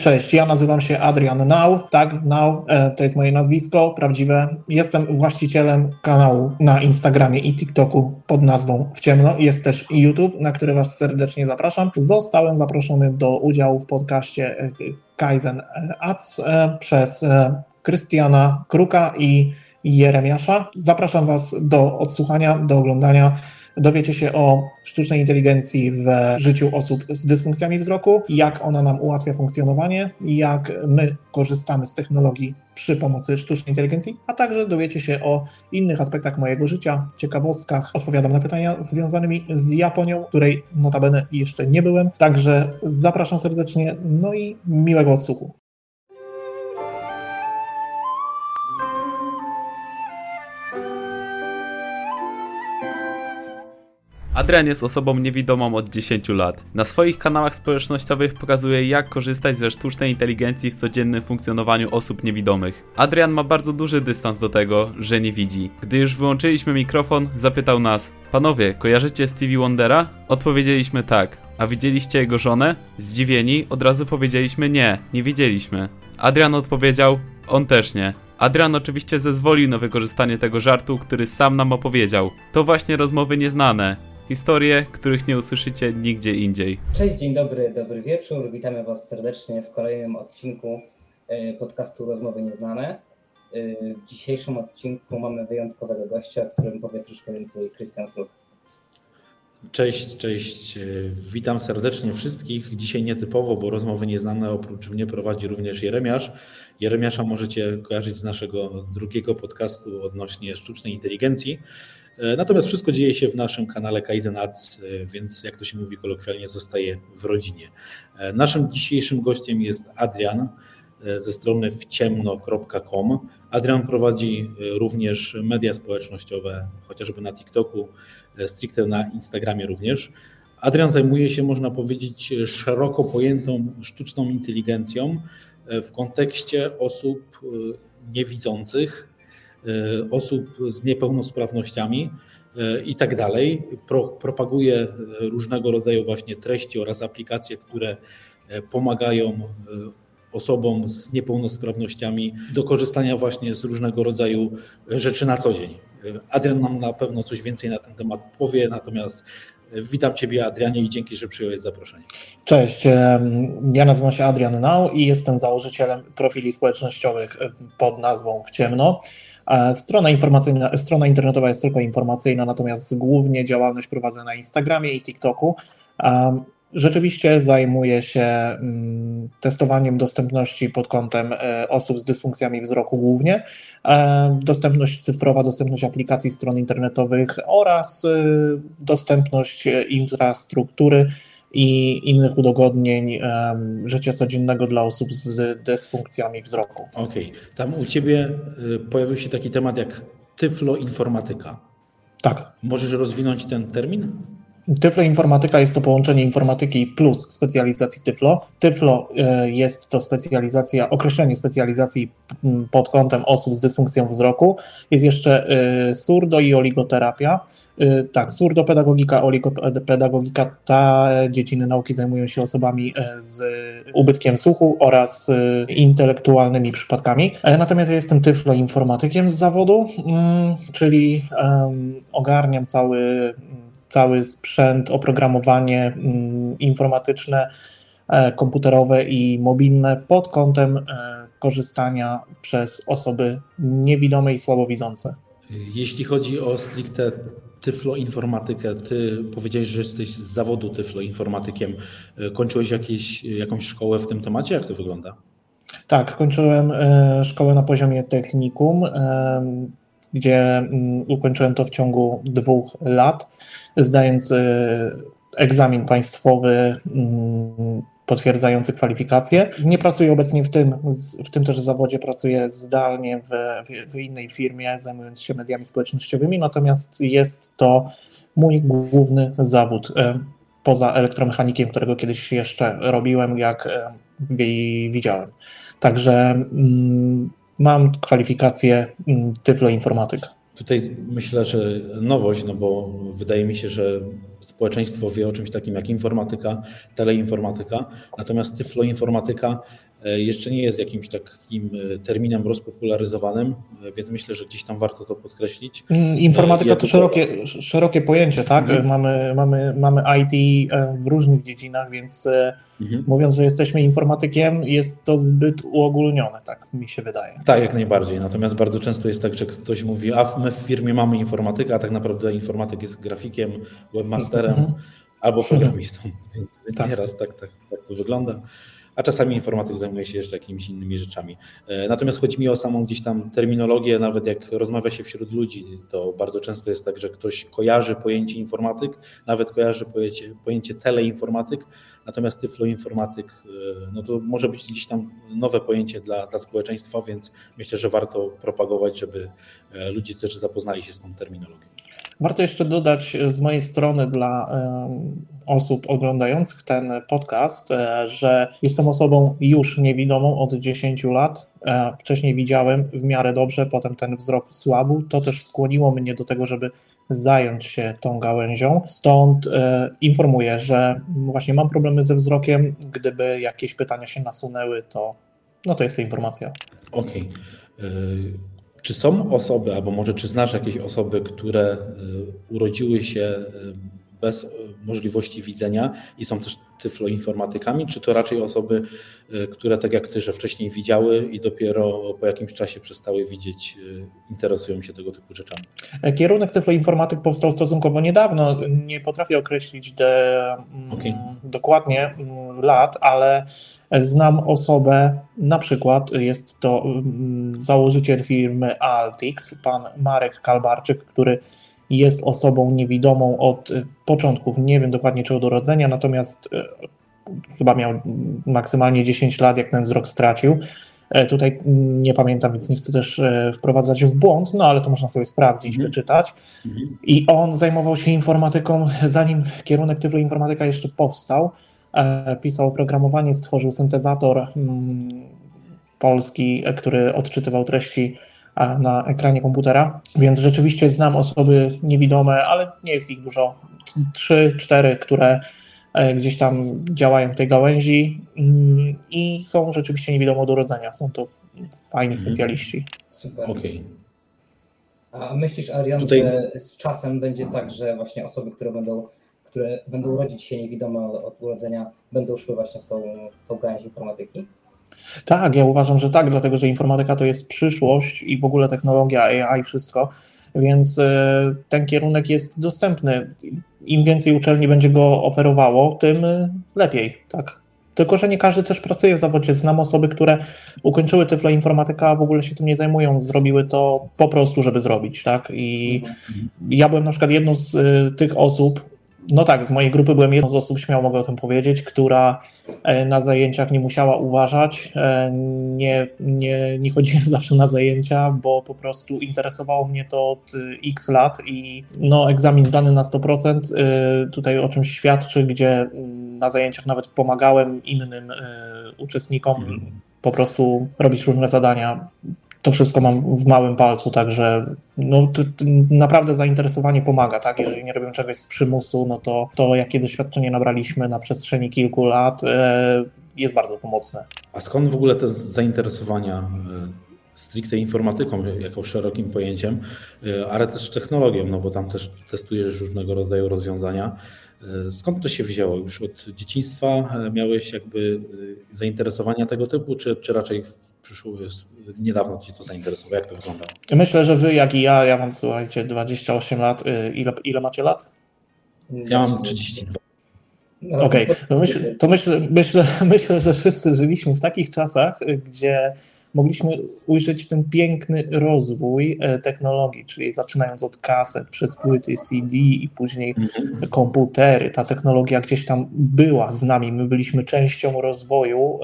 Cześć, ja nazywam się Adrian Now, tak, Now, e, to jest moje nazwisko prawdziwe. Jestem właścicielem kanału na Instagramie i TikToku pod nazwą W Ciemno. Jest też YouTube, na który Was serdecznie zapraszam. Zostałem zaproszony do udziału w podcaście e, Kaizen Ads e, przez Krystiana Kruka i Jeremiasza. Zapraszam Was do odsłuchania, do oglądania dowiecie się o sztucznej inteligencji w życiu osób z dysfunkcjami wzroku, jak ona nam ułatwia funkcjonowanie, jak my korzystamy z technologii przy pomocy sztucznej inteligencji, a także dowiecie się o innych aspektach mojego życia, ciekawostkach, odpowiadam na pytania związanymi z Japonią, której notabene jeszcze nie byłem. Także zapraszam serdecznie, no i miłego odsłuchu. Adrian jest osobą niewidomą od 10 lat. Na swoich kanałach społecznościowych pokazuje jak korzystać ze sztucznej inteligencji w codziennym funkcjonowaniu osób niewidomych. Adrian ma bardzo duży dystans do tego, że nie widzi. Gdy już wyłączyliśmy mikrofon, zapytał nas: Panowie, kojarzycie Stevie Wondera? Odpowiedzieliśmy tak. A widzieliście jego żonę? Zdziwieni, od razu powiedzieliśmy nie, nie widzieliśmy. Adrian odpowiedział: On też nie. Adrian oczywiście zezwolił na wykorzystanie tego żartu, który sam nam opowiedział. To właśnie rozmowy nieznane. Historie, których nie usłyszycie nigdzie indziej. Cześć, dzień dobry, dobry wieczór. Witamy Was serdecznie w kolejnym odcinku e, podcastu Rozmowy Nieznane. E, w dzisiejszym odcinku mamy wyjątkowego gościa, o którym powie troszkę więcej Krystian Fluk. Cześć, cześć. E, witam serdecznie wszystkich. Dzisiaj nietypowo, bo rozmowy nieznane oprócz mnie prowadzi również Jeremiasz. Jeremiasza możecie kojarzyć z naszego drugiego podcastu odnośnie sztucznej inteligencji. E, natomiast wszystko dzieje się w naszym kanale Kaizen Ads, e, więc jak to się mówi kolokwialnie, zostaje w rodzinie. E, naszym dzisiejszym gościem jest Adrian ze strony wciemno.com. Adrian prowadzi również media społecznościowe, chociażby na TikToku, stricte na Instagramie również. Adrian zajmuje się, można powiedzieć, szeroko pojętą sztuczną inteligencją w kontekście osób niewidzących, osób z niepełnosprawnościami e, i tak dalej. Pro, propaguje różnego rodzaju właśnie treści oraz aplikacje, które e, pomagają osobom z niepełnosprawnościami do korzystania właśnie z różnego rodzaju rzeczy na co dzień. Adrian nam na pewno coś więcej na ten temat powie, natomiast witam Ciebie Adrianie i dzięki, że przyjąłeś zaproszenie. Cześć, ja nazywam się Adrian Nau i jestem założycielem profili społecznościowych pod nazwą W Ciemno. Strona, informacyjna, strona internetowa jest tylko informacyjna, natomiast głównie działalność prowadzę na Instagramie i TikToku. Rzeczywiście zajmuję się mm, testowaniem dostępności pod kątem e, osób z dysfunkcjami wzroku głównie, e, dostępność cyfrowa, dostępność aplikacji stron internetowych oraz e, dostępność infrastruktury i innych udogodnień um, życia codziennego dla osób z dysfunkcjami wzroku. Okej, okay. tam u Ciebie y, pojawił się taki temat jak tyfloinformatyka. Tak. Możesz rozwinąć ten termin? Tyflo Informatyka jest to połączenie informatyki plus specjalizacji Tyflo. Tyflo e, jest to specjalizacja, określenie specjalizacji pod kątem osób z dysfunkcją wzroku. Jest jeszcze e, surdo i oligoterapia. E, tak, surdopedagogika, oligopedagogika, ta dziedziny nauki zajmują się osobami z ubytkiem słuchu oraz intelektualnymi przypadkami. Natomiast ja jestem tyfloinformatykiem z zawodu, mm, czyli ogarniam cały cały sprzęt, oprogramowanie mm, informatyczne, e, komputerowe i mobilne pod kątem e, korzystania przez osoby niewidome i słabowidzące. Jeśli chodzi o stricte tyfloinformatykę, ty powiedziałeś, że jesteś z zawodu tyfloinformatykiem. E, kończyłeś jakieś, jakąś szkołę w tym temacie? Jak to wygląda? Tak, kończyłem szkołę na poziomie technikum, gdzie mm, ukończyłem to w ciągu dwóch lat zdając e, egzamin państwowy mm, potwierdzający kwalifikacje. Nie pracuję obecnie w tym, w tym też zawodzie, pracuję zdalnie w, w, innej firmie, zajmując się mediami społecznościowymi, natomiast jest to mój główny zawód. E, poza elektromechanikiem, którego kiedyś jeszcze robiłem, jak e, widziałem. Także mm, mam kwalifikację mm, tyfloinformatyk. Tutaj myślę, że nowość, no bo wydaje mi się, że społeczeństwo wie o czymś takim jak informatyka, teleinformatyka, natomiast tyfloinformatyka jeszcze nie jest jakimś takim e, terminem rozpopularyzowanym, więc myślę, że gdzieś tam warto to podkreślić. Mm, informatyka ja to szerokie, szerokie pojęcie, tak? Mhm. Mamy, mamy, mamy IT w różnych dziedzinach, więc mhm. mówiąc, że jesteśmy informatykiem, jest to zbyt uogólnione, tak mi się wydaje. Tak, jak najbardziej. Natomiast bardzo często jest tak, że ktoś mówi, a my w firmie mamy informatykę, a tak naprawdę informatyk jest grafikiem, webmasterem. Mhm albo programistą, więc, więc tak. nieraz tak, tak, tak to wygląda. A czasami informatyk zajmuje się jeszcze jakimiś innymi rzeczami. E, natomiast chodzi mi o samą gdzieś tam terminologię, nawet jak rozmawia się wśród ludzi, to bardzo często jest tak, że ktoś kojarzy pojęcie informatyk, nawet kojarzy pojęcie, pojęcie teleinformatyk, natomiast tyfloinformatyk, e, no to może być gdzieś tam nowe pojęcie dla, dla społeczeństwa, więc myślę, że warto propagować, żeby e, ludzie też zapoznali się z tą terminologią. Warto jeszcze dodać z mojej strony dla osób oglądających ten podcast, e, że jestem osobą już niewidomą od 10 lat. E, wcześniej widziałem w miarę dobrze, potem ten wzrok słabł. To też skłoniło mnie do tego, żeby zająć się tą gałęzią. Stąd e, informuję, że właśnie mam problemy ze wzrokiem. Gdyby jakieś pytania się nasunęły, to no to jest ta informacja. Okej. Okay. Czy są osoby, albo może czy znasz jakieś osoby, które urodziły się bez e, możliwości widzenia i są też tyfloinformatykami, czy to raczej osoby, które tak jak ty, że wcześniej widziały i dopiero po jakimś czasie przestały widzieć, interesują się tego typu rzeczami? Kierunek tyfloinformatyk powstał stosunkowo niedawno. Nie potrafię określić de, mm, okay. dokładnie mm, lat, ale Znam osobę, na przykład jest to mm, założyciel firmy Altix, pan Marek Kalbarczyk, który jest osobą niewidomą od y, początków, nie wiem dokładnie czy od urodzenia, natomiast y, chyba miał maksymalnie 10 lat, jak ten wzrok stracił. E, tutaj nie pamiętam, więc nie chcę też e, wprowadzać w błąd, no ale to można sobie sprawdzić, mhm. wyczytać. Mhm. I on zajmował się informatyką, zanim kierunek tyfloinformatyka jeszcze powstał. E, pisał oprogramowanie, stworzył syntezator mm, polski, który odczytywał treści na ekranie komputera, więc rzeczywiście znam osoby niewidome, ale nie jest ich dużo. Trzy, cztery, które gdzieś tam działają w tej gałęzi mm, i są rzeczywiście niewidome od urodzenia. Są to fajni mhm. specjaliści. Super. Okay. A myślisz, Arian, Tutaj... że z czasem będzie tak, że właśnie osoby, które będą które będą rodzić się niewidome od urodzenia, będą szły właśnie w tą, w tą gałęź informatyki? Tak, ja uważam, że tak, dlatego że informatyka to jest przyszłość i w ogóle technologia, AI, wszystko, więc e, ten kierunek jest dostępny. Im więcej uczelni będzie go oferowało, tym lepiej, tak. Tylko, że nie każdy też pracuje w zawodzie. Znam osoby, które ukończyły tyflo informatyka, a w ogóle się tym nie zajmują. Zrobiły to po prostu, żeby zrobić, tak? I mhm. ja byłem na przykład jedną z e, tych osób, no tak, z mojej grupy byłem jedną z osób, śmiało mogę o tym powiedzieć, która e, na zajęciach nie musiała uważać. E, nie, nie, nie chodziłem zawsze na zajęcia, bo po prostu interesowało mnie to od e, x lat i no, egzamin zdany na 100% tutaj o czymś świadczy, gdzie mm, na zajęciach nawet pomagałem innym uczestnikom po prostu robić różne zadania to wszystko mam w małym palcu, także no, to, to naprawdę zainteresowanie pomaga, tak? Jeżeli nie robią czegoś z przymusu, no to to, jakie doświadczenie nabraliśmy na przestrzeni kilku lat, e, jest bardzo pomocne. A skąd w ogóle te zainteresowania e, stricte informatyką jako szerokim pojęciem, e, ale też technologią, no bo tam też testujesz różnego rodzaju rozwiązania. Skąd to się wzięło? Już od dzieciństwa miałeś jakby zainteresowania tego typu, czy, czy raczej przyszło, niedawno Cię to zainteresowało? Jak to wyglądało? Myślę, że Wy, jak i ja, ja mam, słuchajcie, 28 lat. Y, ile, ile macie lat? Ja mam 32. No, Okej, okay. to, myśl, to myślę, myślę, myślę, że wszyscy żyliśmy w takich czasach, gdzie mogliśmy ujrzeć ten piękny rozwój e, technologii, czyli zaczynając od kaset, przez płyty CD i później mhm. komputery. Ta technologia gdzieś tam była z nami. My byliśmy częścią rozwoju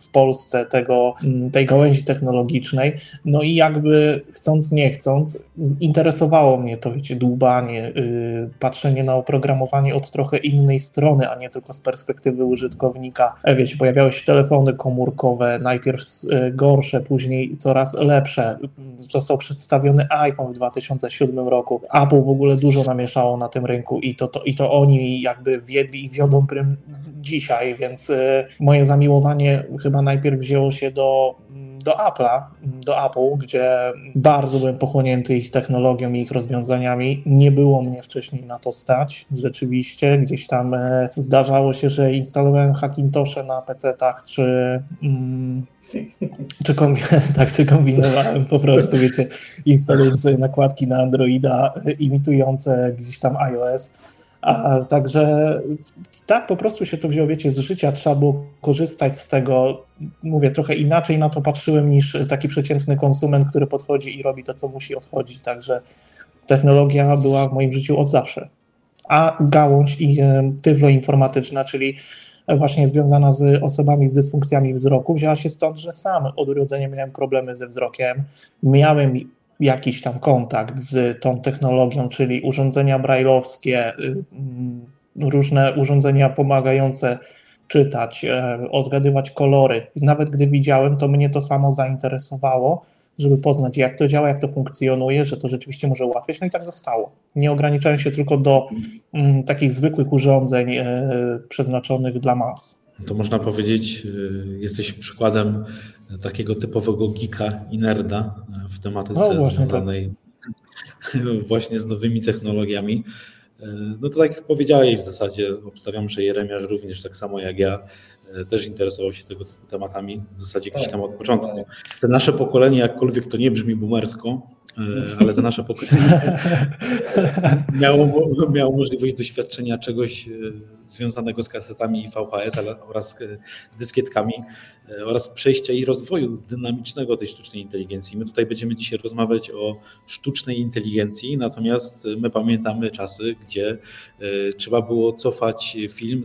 w Polsce tego, tej gałęzi technologicznej. No i jakby chcąc, nie chcąc, zinteresowało mnie to, wiecie, dłubanie, y, patrzenie na oprogramowanie od trochę innej strony, a nie tylko z perspektywy użytkownika. E, wiecie, pojawiały się telefony komórkowe, najpierw z e, gorsze, później coraz lepsze. Został przedstawiony iPhone w 2007 roku. Apple w ogóle dużo namieszało na tym rynku i to, to, i to oni jakby wiedli i wiodą prym dzisiaj, więc y, moje zamiłowanie chyba najpierw wzięło się do do Apple'a, do Apple, gdzie bardzo byłem pochłonięty ich technologią i ich rozwiązaniami. Nie było mnie wcześniej na to stać, rzeczywiście. Gdzieś tam e, zdarzało się, że instalowałem Hackintosze na PC-tach, czy, mm, czy, tak, czy kombinowałem po prostu, wiecie, instalując nakładki na Androida e, imitujące gdzieś tam iOS a, także tak po prostu się to wzięło, wiecie, z życia, trzeba było korzystać z tego. Mówię, trochę inaczej na to patrzyłem niż taki przeciętny konsument, który podchodzi i robi to, co musi odchodzić. Także technologia była w moim życiu od zawsze. A gałąź i e, tywlo-informatyczna, czyli właśnie związana z osobami z dysfunkcjami wzroku, wzięła się stąd, że sam od urodzenia miałem problemy ze wzrokiem. Miałem jakiś tam kontakt z tą technologią, czyli urządzenia brajlowskie, y, różne urządzenia pomagające czytać, e, odgadywać kolory. Nawet gdy widziałem, to mnie to samo zainteresowało, żeby poznać, jak to działa, jak to funkcjonuje, że to rzeczywiście może ułatwiać. No i tak zostało. Nie ograniczałem się tylko do mm, takich zwykłych urządzeń e, przeznaczonych dla mas. To można powiedzieć, e, jesteś przykładem takiego typowego geeka i nerda w tematyce no, właśnie związanej tak. właśnie z nowymi technologiami. No to tak jak powiedziałeś w zasadzie, obstawiam, że Jeremiasz również tak samo jak ja też interesował się tego typu tematami w zasadzie gdzieś tam od tak, początku. Te nasze pokolenie, jakkolwiek to nie brzmi boomersko, E, ale to nasze pokolenie miało, miało możliwość doświadczenia czegoś e, związanego z kasetami VHS oraz e, dyskietkami oraz przejścia i rozwoju dynamicznego tej sztucznej inteligencji. My tutaj będziemy dzisiaj rozmawiać o sztucznej inteligencji, natomiast my pamiętamy czasy, gdzie trzeba było cofać film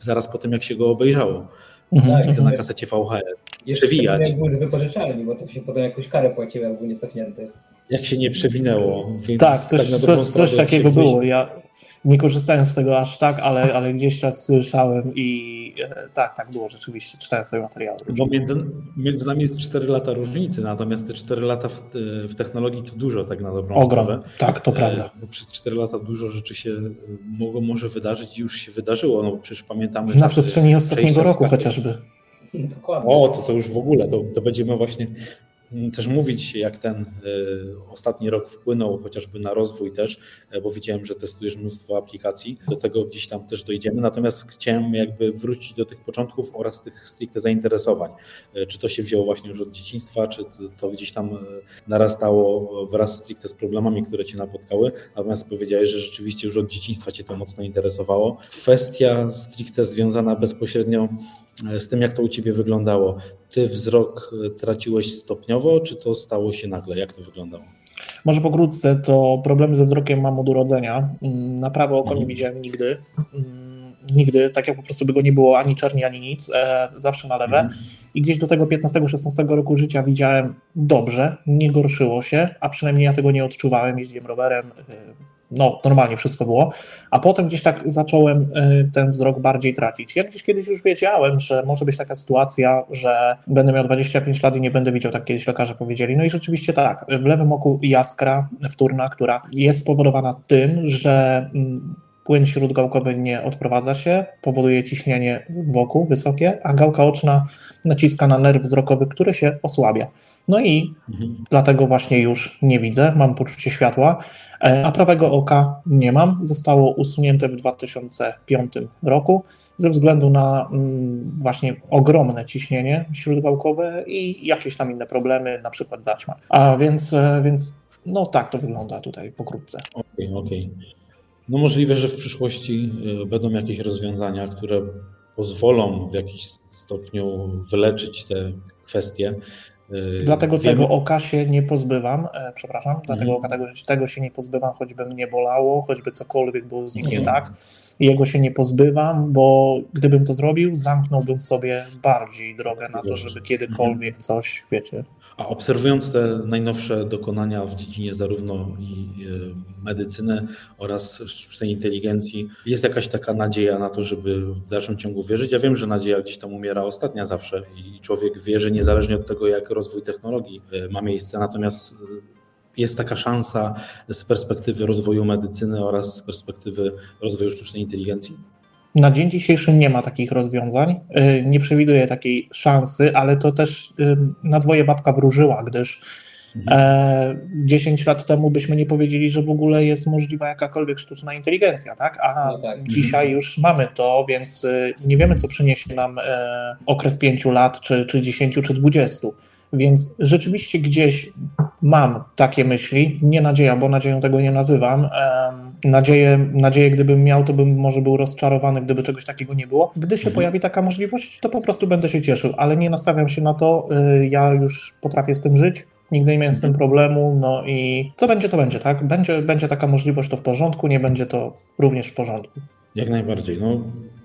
zaraz po tym, jak się go obejrzało. Mhm. na kasecie VHS. Jeszcze przewijać. jak był z wypożyczalni, bo to się potem jakąś karę płaciło, jak był niecofnięty. Jak się nie przewinęło. tak, coś, tak coś, coś takiego było. Ja, nie korzystałem z tego aż tak, ale, ale gdzieś tak słyszałem i e, tak, tak było rzeczywiście, czytałem sobie materiały. Bo między, między nami jest 4 lata różnicy, natomiast te 4 lata w, w technologii to dużo tak na dobrą Ogrom, sprawę. tak, to prawda. E, bo przez 4 lata dużo rzeczy się mogło, może wydarzyć i już się wydarzyło, no bo przecież pamiętamy... Na przestrzeni ostatniego roku chociażby. Dokładnie. O, to, to już w ogóle, to, to będziemy właśnie też mówić, jak ten e, ostatni rok wpłynął chociażby na rozwój też, e, bo widziałem, że testujesz mnóstwo aplikacji, do tego gdzieś tam też dojdziemy, natomiast chciałem jakby wrócić do tych początków oraz tych stricte zainteresowań. E, czy to się wzięło właśnie już od dzieciństwa, czy to gdzieś tam narastało wraz stricte z problemami, które Cię napotkały, natomiast powiedziałeś, że rzeczywiście już od dzieciństwa Cię to mocno interesowało. Kwestia stricte związana bezpośrednio z tym, jak to u Ciebie wyglądało. Ty wzrok traciłeś stopniowo, czy to stało się nagle? Jak to wyglądało? Może pokrótce, to problemy ze wzrokiem mam od urodzenia. Mm, na prawe oko nie mhm. widziałem nigdy. Mm, nigdy, tak jak po prostu by go nie było ani czerni, ani nic, e, zawsze na lewe. Mhm. I gdzieś do tego 15-16 roku życia widziałem dobrze, nie gorszyło się, a przynajmniej ja tego nie odczuwałem. Jeździłem rowerem, e, no, normalnie wszystko było, a potem gdzieś tak zacząłem y, ten wzrok bardziej tracić. Ja gdzieś kiedyś już wiedziałem, że może być taka sytuacja, że będę miał 25 lat i nie będę widział, tak kiedyś lekarze powiedzieli. No i rzeczywiście tak, w lewym oku jaskra wtórna, która jest spowodowana tym, że mm, płyn śródgałkowy nie odprowadza się, powoduje ciśnienie wokół wysokie, a gałka oczna naciska na nerw wzrokowy, który się osłabia. No i mhm. dlatego właśnie już nie widzę, mam poczucie światła, a prawego oka nie mam. Zostało usunięte w 2005 roku ze względu na mm, właśnie ogromne ciśnienie śródgałkowe i jakieś tam inne problemy, na przykład zaćma. A więc, e, więc no tak to wygląda tutaj pokrótce. Okej, okay, okej. Okay. No możliwe, że w przyszłości e, będą jakieś rozwiązania, które pozwolą w jakiś stopniu wyleczyć te kwestie. E, dlatego Wiemy... tego oka się nie pozbywam, e, przepraszam, mhm. dlatego oka tego, tego się nie pozbywam, choćby mnie bolało, choćby cokolwiek było z nim nie mhm. tak. Jego się nie pozbywam, bo gdybym to zrobił, zamknąłbym sobie bardziej drogę na to, żeby kiedykolwiek mhm. coś, wiecie. A obserwując te najnowsze dokonania w dziedzinie zarówno i medycyny oraz sztucznej inteligencji, jest jakaś taka nadzieja na to, żeby w dalszym ciągu wierzyć. Ja wiem, że nadzieja gdzieś tam umiera ostatnia zawsze i człowiek wierzy niezależnie od tego, jak rozwój technologii ma miejsce. Natomiast jest taka szansa z perspektywy rozwoju medycyny oraz z perspektywy rozwoju sztucznej inteligencji? Na dzień dzisiejszy nie ma takich rozwiązań. Y, nie przewiduję takiej szansy, ale to też y, na dwoje babka wróżyła, gdyż mhm. 10 e, lat temu byśmy nie powiedzieli, że w ogóle jest możliwa jakakolwiek sztuczna inteligencja, tak? A no tak. dzisiaj mhm. już mamy to, więc y, nie wiemy, co przyniesie nam e, okres 5 lat, czy, czy 10, czy 20. Więc rzeczywiście gdzieś mam takie myśli, nie nadzieja, bo nadzieją tego nie nazywam. Nadzieję, nadzieję, gdybym miał, to bym może był rozczarowany, gdyby czegoś takiego nie było. Gdy się mhm. pojawi taka możliwość, to po prostu będę się cieszył, ale nie nastawiam się na to. Y, ja już potrafię z tym żyć. Nigdy nie miałem z tym mhm. problemu, no i co będzie, to będzie, tak? Będzie, będzie taka możliwość, to w porządku, nie będzie to również w porządku. Jak najbardziej. No,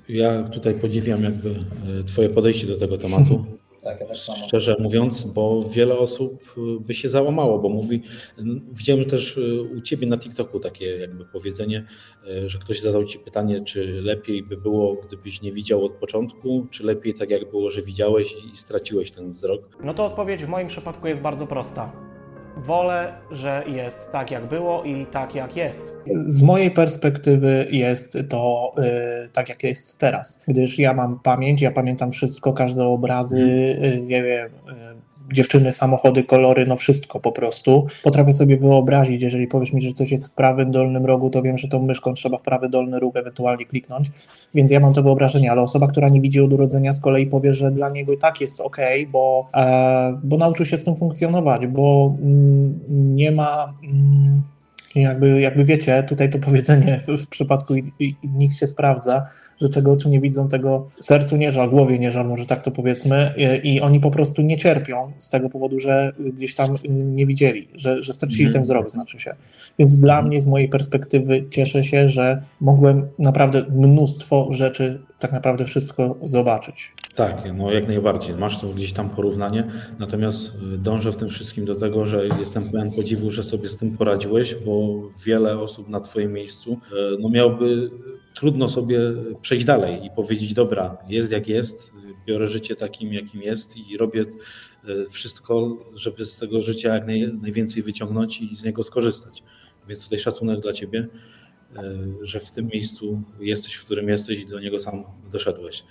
ja tutaj podziwiam jakby y, Twoje podejście do tego tematu. Tak, ja też samo. Szczerze mówiąc, bo wiele osób y, by się załamało, bo mówi, widziałem też y, u Ciebie na TikToku takie jakby powiedzenie, y, że ktoś zadał Ci pytanie, czy lepiej by było, gdybyś nie widział od początku, czy lepiej tak jak było, że widziałeś i straciłeś ten wzrok? No to odpowiedź w moim przypadku jest bardzo prosta wolę, że jest tak, jak było i tak, jak jest. Z mojej perspektywy jest to y, tak, jak jest teraz, gdyż ja mam pamięć, ja pamiętam wszystko, każde obrazy, y, nie wiem. Y, dziewczyny, samochody, kolory, no wszystko po prostu. Potrafię sobie wyobrazić, jeżeli powiesz mi, że coś jest w prawym dolnym rogu, to wiem, że tą myszką trzeba w prawy dolny róg ewentualnie kliknąć, więc ja mam to wyobrażenie, ale osoba, która nie widzi od urodzenia z kolei powie, że dla niego i tak jest ok, bo, e, bo nauczył się z tym funkcjonować, bo mm, nie ma... Mm, jakby, jakby wiecie, tutaj to powiedzenie w, w przypadku i, i, nikt się sprawdza, że czego oczy nie widzą, tego sercu nie żal, głowie nie żal, może tak to powiedzmy, i, i oni po prostu nie cierpią z tego powodu, że gdzieś tam nie widzieli, że, że stracili mm. ten wzrok, znaczy się. Więc dla mnie, z mojej perspektywy, cieszę się, że mogłem naprawdę mnóstwo rzeczy, tak naprawdę wszystko zobaczyć. Tak, no jak najbardziej. Masz to gdzieś tam porównanie, natomiast y, dążę w tym wszystkim do tego, że jestem pełen podziwu, że sobie z tym poradziłeś, bo wiele osób na Twoim miejscu y, no miałby trudno sobie przejść dalej i powiedzieć, dobra, jest jak jest, biorę życie takim, jakim jest i robię y, wszystko, żeby z tego życia jak naj, najwięcej wyciągnąć i z niego skorzystać. Więc tutaj szacunek dla Ciebie, że w tym miejscu jesteś, w którym jesteś i do niego sam doszedłeś.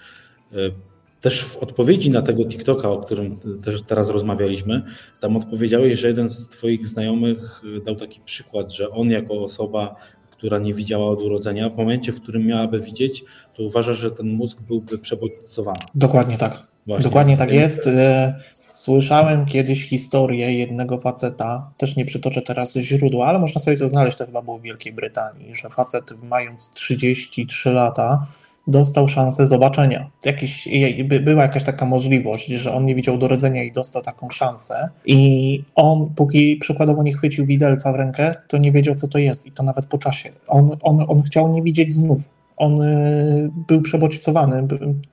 Też w odpowiedzi na tego TikToka, o którym też teraz rozmawialiśmy, tam odpowiedziałeś, że jeden z Twoich znajomych dał taki przykład, że on jako osoba, która nie widziała od urodzenia, w momencie, w którym miałaby widzieć, to uważa, że ten mózg byłby przebodźcowany. Dokładnie tak. Właśnie. Dokładnie tak jest. E, słyszałem kiedyś historię jednego faceta, też nie przytoczę teraz źródła, ale można sobie to znaleźć, to chyba było w Wielkiej Brytanii, że facet mając 33 lata dostał szansę zobaczenia. Jakiś, była jakaś taka możliwość, że on nie widział do rodzenia i dostał taką szansę. I on, póki przykładowo nie chwycił widelca w rękę, to nie wiedział, co to jest. I to nawet po czasie. On, on, on chciał nie widzieć znów. On y, był przebodźcowany,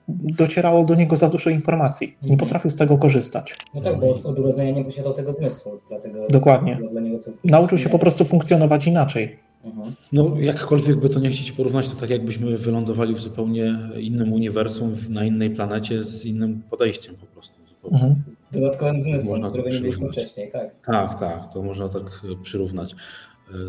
docierało do niego za dużo informacji. Nie mhm. potrafił z tego korzystać. No tak, bo od, od urodzenia nie posiadał tego zmysłu. Dlatego Dokładnie. Dla niego Nauczył się po prostu funkcjonować inaczej. Mhm. No, jakkolwiek by to nie chcieć porównać, to tak jakbyśmy wylądowali w zupełnie innym uniwersum, na innej planecie z innym podejściem po prostu. Mhm. Z dodatkowym zmysłem, którego nie mieliśmy wcześniej, tak? Tak, tak, to można tak przyrównać.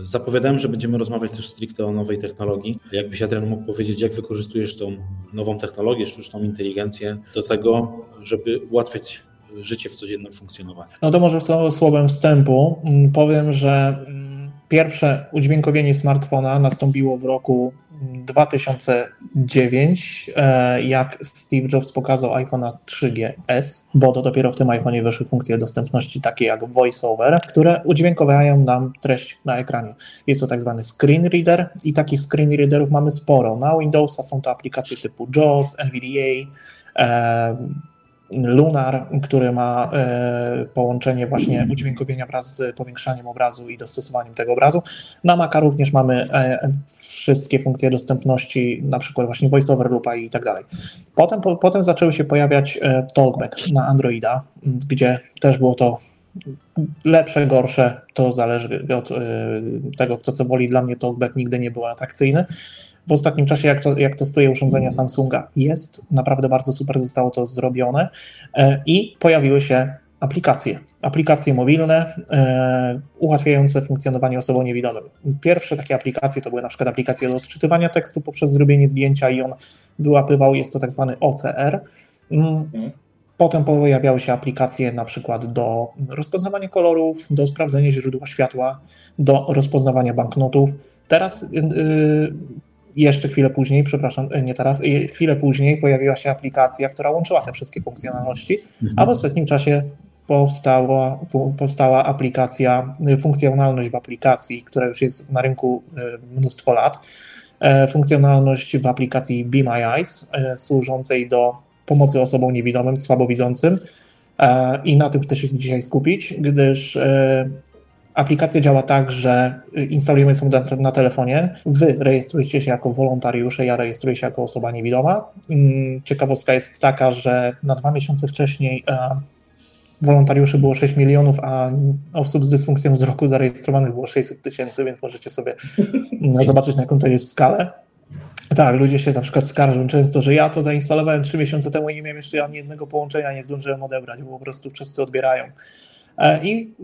Zapowiadałem, że będziemy rozmawiać też stricte o nowej technologii. Jakbyś Adrian mógł powiedzieć, jak wykorzystujesz tą nową technologię, sztuczną inteligencję do tego, żeby ułatwiać życie w codziennym funkcjonowaniu? No to może słowem wstępu powiem, że Pierwsze udźwiękowienie smartfona nastąpiło w roku 2009, e, jak Steve Jobs pokazał iPhone'a 3GS, bo to dopiero w tym iPhone'ie weszły funkcje dostępności takie jak VoiceOver, które udźwiękowiają nam treść na ekranie. Jest to tak zwany screen reader i takich screen readerów mamy sporo. Na Windowsa są to aplikacje typu JAWS, NVDA, e, Lunar, który ma e, połączenie właśnie udźwiękowienia wraz z powiększaniem obrazu i dostosowaniem tego obrazu. Na Maca również mamy e, wszystkie funkcje dostępności, na przykład właśnie VoiceOver, Lupa i tak dalej. Potem, po, potem zaczęły się pojawiać e, Talkback na Androida, gdzie też było to lepsze, gorsze, to zależy od tego, kto co woli. Dla mnie talkback nigdy nie był atrakcyjny. W ostatnim czasie, jak, to, jak testuję urządzenia Samsunga, jest naprawdę bardzo super, zostało to zrobione e, i pojawiły się aplikacje. Aplikacje mobilne e, ułatwiające funkcjonowanie osobom niewidomym. Pierwsze takie aplikacje to były na przykład aplikacje do odczytywania tekstu poprzez zrobienie zdjęcia i on wyłapywał, jest to tak zwany OCR. Mm, mhm. Potem pojawiały się aplikacje na przykład do rozpoznawania kolorów, do sprawdzenia źródła światła, do rozpoznawania banknotów. Teraz yy, jeszcze chwilę później, przepraszam, nie teraz, chwilę później pojawiła się aplikacja, która łączyła te wszystkie funkcjonalności, mhm. a w ostatnim czasie powstała, powstała aplikacja, funkcjonalność w aplikacji, która już jest na rynku mnóstwo lat, e, funkcjonalność w aplikacji Be My Eyes, e, służącej do pomocy osobom niewidomym, słabowidzącym e, i na tym chcę się dzisiaj skupić, gdyż Aplikacja działa tak, że instalujemy sobie na, na, telefonie, wy rejestrujecie się jako wolontariusze, ja rejestruję się jako osoba niewidoma. Mm, ciekawostka jest taka, że na dwa miesiące wcześniej wolontariuszy było 6 milionów, a osób z dysfunkcją wzroku zarejestrowanych było 600 tysięcy, więc możecie sobie zobaczyć, na jaką to jest skalę. Tak, ludzie się na przykład skarżą często, że ja to zainstalowałem 3 miesiące temu i nie miałem jeszcze ani jednego połączenia, nie zdążyłem odebrać, bo po prostu wszyscy odbierają. E, I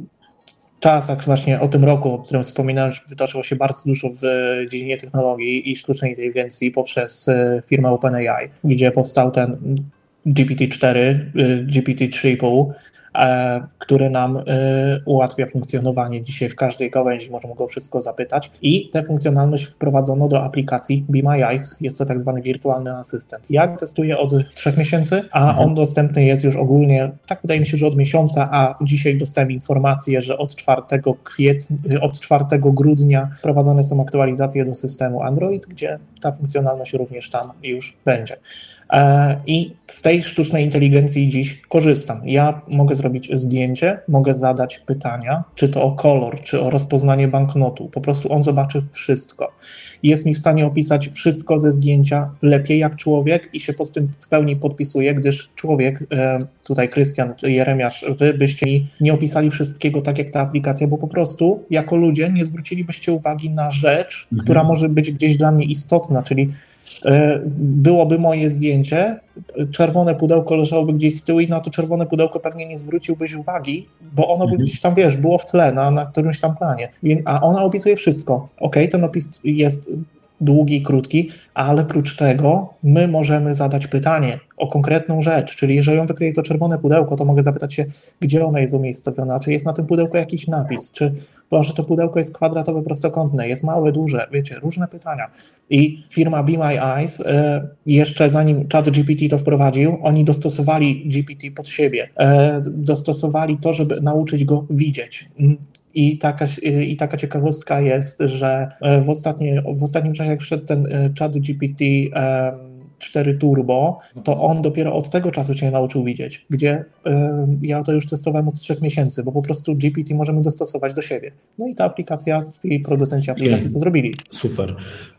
czasach właśnie o tym roku, o którym wspominałem, wytoczyło się bardzo dużo w dziedzinie technologii i sztucznej inteligencji poprzez e, firmę OpenAI, gdzie powstał ten GPT-4, GPT-3,5, E, który nam e, ułatwia funkcjonowanie dzisiaj w każdej gałęzi, możemy go wszystko zapytać. I tę funkcjonalność wprowadzono do aplikacji Be My Eyes. Jest to tak zwany wirtualny asystent. Ja testuję od trzech miesięcy, a mhm. on dostępny jest już ogólnie, tak wydaje mi się, że od miesiąca, a dzisiaj dostałem informację, że od 4 kwietnia, od 4 grudnia prowadzone są aktualizacje do systemu Android, gdzie ta funkcjonalność również tam już będzie. E, I z tej sztucznej inteligencji dziś korzystam. Ja mogę zrobić zdjęcie, mogę zadać pytania, czy to o kolor, czy o rozpoznanie banknotu. Po prostu on zobaczy wszystko. Jest mi w stanie opisać wszystko ze zdjęcia lepiej jak człowiek i się pod tym w pełni podpisuje, gdyż człowiek, e, tutaj Krystian, Jeremiasz, wy byście mi nie opisali wszystkiego tak jak ta aplikacja, bo po prostu jako ludzie nie zwrócilibyście uwagi na rzecz, mhm. która może być gdzieś dla mnie istotna, czyli byłoby moje zdjęcie, czerwone pudełko leżałoby gdzieś z tyłu i na to czerwone pudełko pewnie nie zwróciłbyś uwagi, bo ono by mhm. gdzieś tam, wiesz, było w tle na, na którymś tam planie. A ona opisuje wszystko. Ok, ten opis jest długi, krótki, ale prócz tego my możemy zadać pytanie o konkretną rzecz, czyli jeżeli on wykryje to czerwone pudełko, to mogę zapytać się, gdzie ono jest umiejscowione, czy jest na tym pudełku jakiś napis, czy może to pudełko jest kwadratowe, prostokątne, jest małe, duże, wiecie, różne pytania. I firma Be My Eyes, e, jeszcze zanim ChatGPT to wprowadził, oni dostosowali GPT pod siebie, e, dostosowali to, żeby nauczyć go widzieć. I taka, I taka ciekawostka jest, że e, w, ostatnie, w ostatnim czasie, jak wszedł ten e, chat GPT 4 Turbo, to on dopiero od tego czasu się nauczył widzieć, gdzie ja to już testowałem od trzech miesięcy, bo po prostu GPT możemy dostosować do siebie. No i ta aplikacja i producenci aplikacji to zrobili. Super.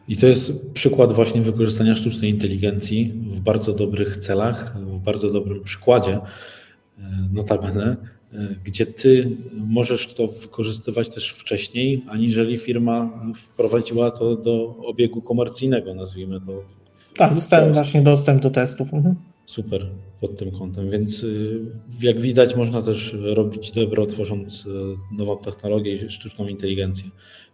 I to jest przykład właśnie wykorzystania sztucznej inteligencji w bardzo dobrych celach, w bardzo dobrym przykładzie, e, notabene gdzie ty możesz to wykorzystywać też wcześniej, aniżeli firma wprowadziła to do obiegu komercyjnego, nazwijmy to. Tak, dostałem właśnie dostęp do testów. Mhm. Super pod tym kątem, więc y, jak widać można też robić dobro tworząc y, nową technologię i sztuczną inteligencję.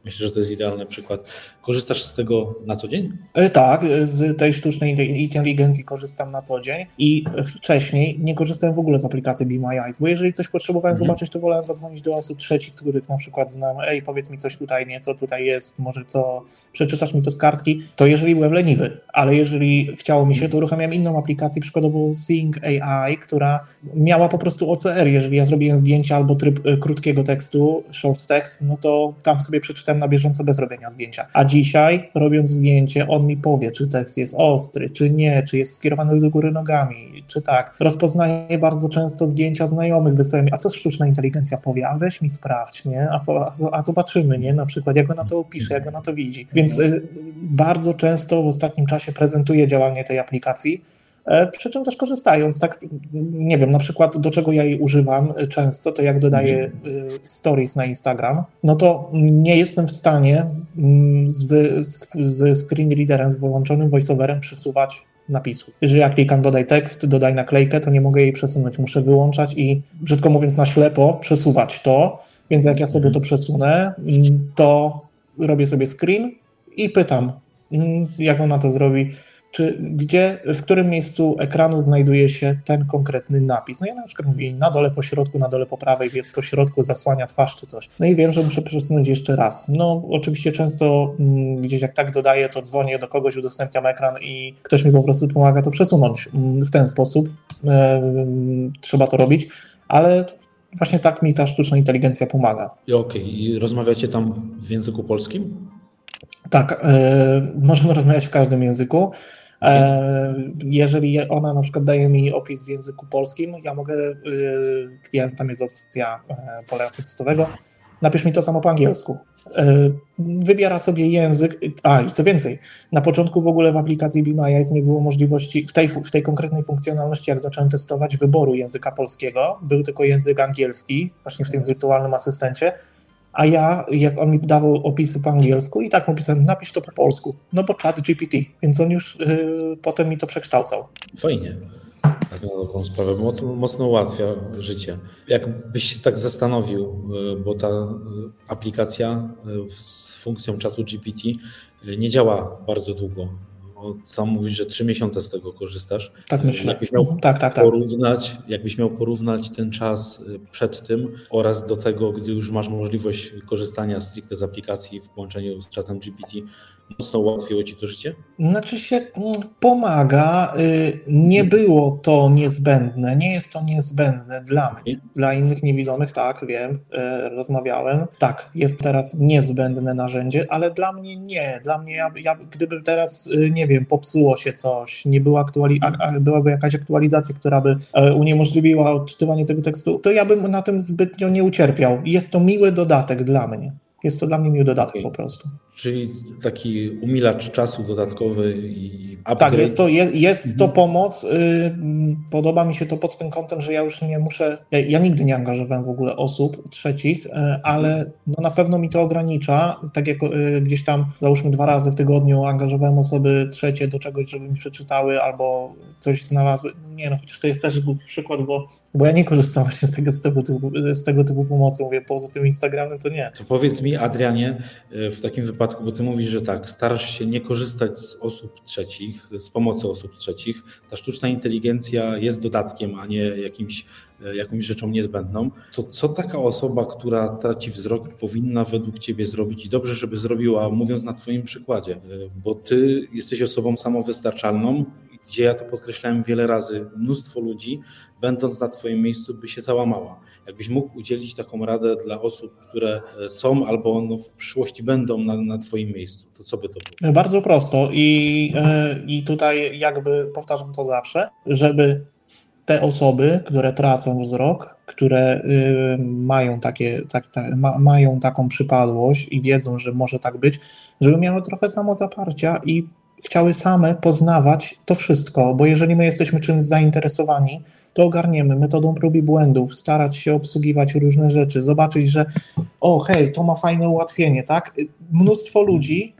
Myślę, że to jest idealny przykład. Korzystasz z tego na co dzień? E, tak, z tej sztucznej inteligencji korzystam na co dzień i wcześniej nie korzystałem w ogóle z aplikacji Be My Eyes, bo jeżeli coś potrzebowałem mhm. zobaczyć, to wolałem zadzwonić do osób trzecich, których na przykład znam, ej, powiedz mi coś tutaj nie, co tutaj jest, może co, przeczytasz mi to z kartki, to jeżeli byłem leniwy, ale jeżeli chciało mi się, to uruchamiam inną aplikację, przykładowo Sing AI, która miała po prostu OCR, jeżeli ja zrobiłem zdjęcie albo tryb e, krótkiego tekstu, short text, no to tam sobie na bieżąco bez robienia zdjęcia. A dzisiaj, robiąc zdjęcie, on mi powie, czy tekst jest ostry, czy nie, czy jest skierowany do góry nogami, czy tak. Rozpoznaje bardzo często zdjęcia znajomych, wysyła mi, a co sztuczna inteligencja powie? A weź mi sprawdź, nie? A, a zobaczymy, nie? Na przykład, jak ona to opisze, jak ona to widzi. Więc y, bardzo często w ostatnim czasie prezentuję działanie tej aplikacji, przy czym też korzystając, tak, nie wiem, na przykład do czego ja jej używam często, to jak dodaję mhm. stories na Instagram, no to nie jestem w stanie mm, z, z screen readerem, z wyłączonym voiceoverem przesuwać napisów. Jeżeli ja klikam dodaj tekst, dodaj naklejkę, to nie mogę jej przesunąć. Muszę wyłączać i, brzydko mówiąc, na ślepo przesuwać to. Więc jak ja sobie to przesunę, mm, to robię sobie screen i pytam, mm, jak ona to zrobi czy gdzie, w którym miejscu ekranu znajduje się ten konkretny napis. No ja na przykład mówię na dole po środku, na dole po prawej, jest po środku, zasłania twarz czy coś. No i wiem, że muszę przesunąć jeszcze raz. No oczywiście często mm, gdzieś jak tak dodaję, to dzwonię do kogoś, udostępniam ekran i ktoś mi po prostu pomaga to przesunąć mm, w ten sposób. E, trzeba to robić, ale właśnie tak mi ta sztuczna inteligencja pomaga. Okej, okay. i rozmawiacie tam w języku polskim? Tak, e, możemy rozmawiać w każdym języku. E, jeżeli ona na przykład daje mi opis w języku polskim, ja mogę, y, tam jest opcja e, pola tekstowego, napisz mi to samo po angielsku. E, wybiera sobie język, a i co więcej, na początku w ogóle w aplikacji Be My Eyes nie było możliwości, w tej, w tej konkretnej funkcjonalności, jak zacząłem testować wyboru języka polskiego, był tylko język angielski, właśnie w tym wirtualnym asystencie, a ja, jak on mi dawał opisy po angielsku i tak mu pisałem, napisz to po polsku, no bo chat GPT, więc on już y, potem mi to przekształcał. Fajnie. Tak na dobrą sprawę. Mocno, mocno ułatwia życie. Jakbyś się tak zastanowił, y, bo ta y, aplikacja y, z funkcją czatu GPT nie działa bardzo długo sam mówisz, że trzy miesiące z tego korzystasz. Tak myślę. Jakbyś miał mhm. tak, tak, tak. Porównać, jakbyś miał porównać ten czas y, przed tym oraz do tego, gdy już masz możliwość korzystania stricte z aplikacji w połączeniu z czatem GPT, mocno ułatwiło Ci to życie? Znaczy się mm, pomaga. Y, nie było to niezbędne, nie jest to niezbędne dla mnie. Dla innych niewidomych, tak, wiem, y, rozmawiałem. Tak, jest teraz niezbędne narzędzie, ale dla mnie nie. Dla mnie, ja, ja gdyby teraz, y, nie wiem, popsuło się coś, nie była aktuali byłaby jakaś aktualizacja, która by e, uniemożliwiła odczytywanie tego tekstu, to ja bym na tym zbytnio nie ucierpiał. Jest to miły dodatek dla mnie. Jest to dla mnie miły dodatek po prostu. Czyli taki umilacz czasu dodatkowy i upgrade. Tak, jest to, jest, jest mhm. to pomoc. Y, podoba mi się to pod tym kątem, że ja już nie muszę. Ja, ja nigdy nie angażowałem w ogóle osób trzecich, y, ale no na pewno mi to ogranicza. Tak jak y, gdzieś tam załóżmy dwa razy w tygodniu angażowałem osoby trzecie do czegoś, żeby mi przeczytały albo coś znalazły. Nie no, chociaż to jest też przykład, bo, bo ja nie korzystam właśnie z tego, z tego, typu, z tego typu pomocy. Mówię, poza tym Instagramem to nie. To powiedz mi, Adrianie, w takim wypadku bo ty mówisz, że tak, starasz się nie korzystać z osób trzecich, z pomocy osób trzecich. Ta sztuczna inteligencja jest dodatkiem, a nie jakimś, e, jakąś rzeczą niezbędną. To co taka osoba, która traci wzrok, powinna według ciebie zrobić i dobrze, żeby zrobiła, mówiąc na twoim przykładzie, e, bo ty jesteś osobą samowystarczalną, gdzie ja to podkreślałem wiele razy, mnóstwo ludzi, będąc na Twoim miejscu, by się załamała. Jakbyś mógł udzielić taką radę dla osób, które e, są albo no w przyszłości będą na, na Twoim miejscu, to co by to było? Bardzo prosto i, e, i tutaj jakby powtarzam to zawsze, żeby te osoby, które tracą wzrok, które y, mają, takie, tak, tak, ma, mają taką przypadłość i wiedzą, że może tak być, żeby miały trochę samozaparcia i chciały same poznawać to wszystko, bo jeżeli my jesteśmy czymś zainteresowani, to ogarniemy metodą prób i błędów, starać się obsługiwać różne rzeczy, zobaczyć, że o hej, to ma fajne ułatwienie, tak? Mnóstwo ludzi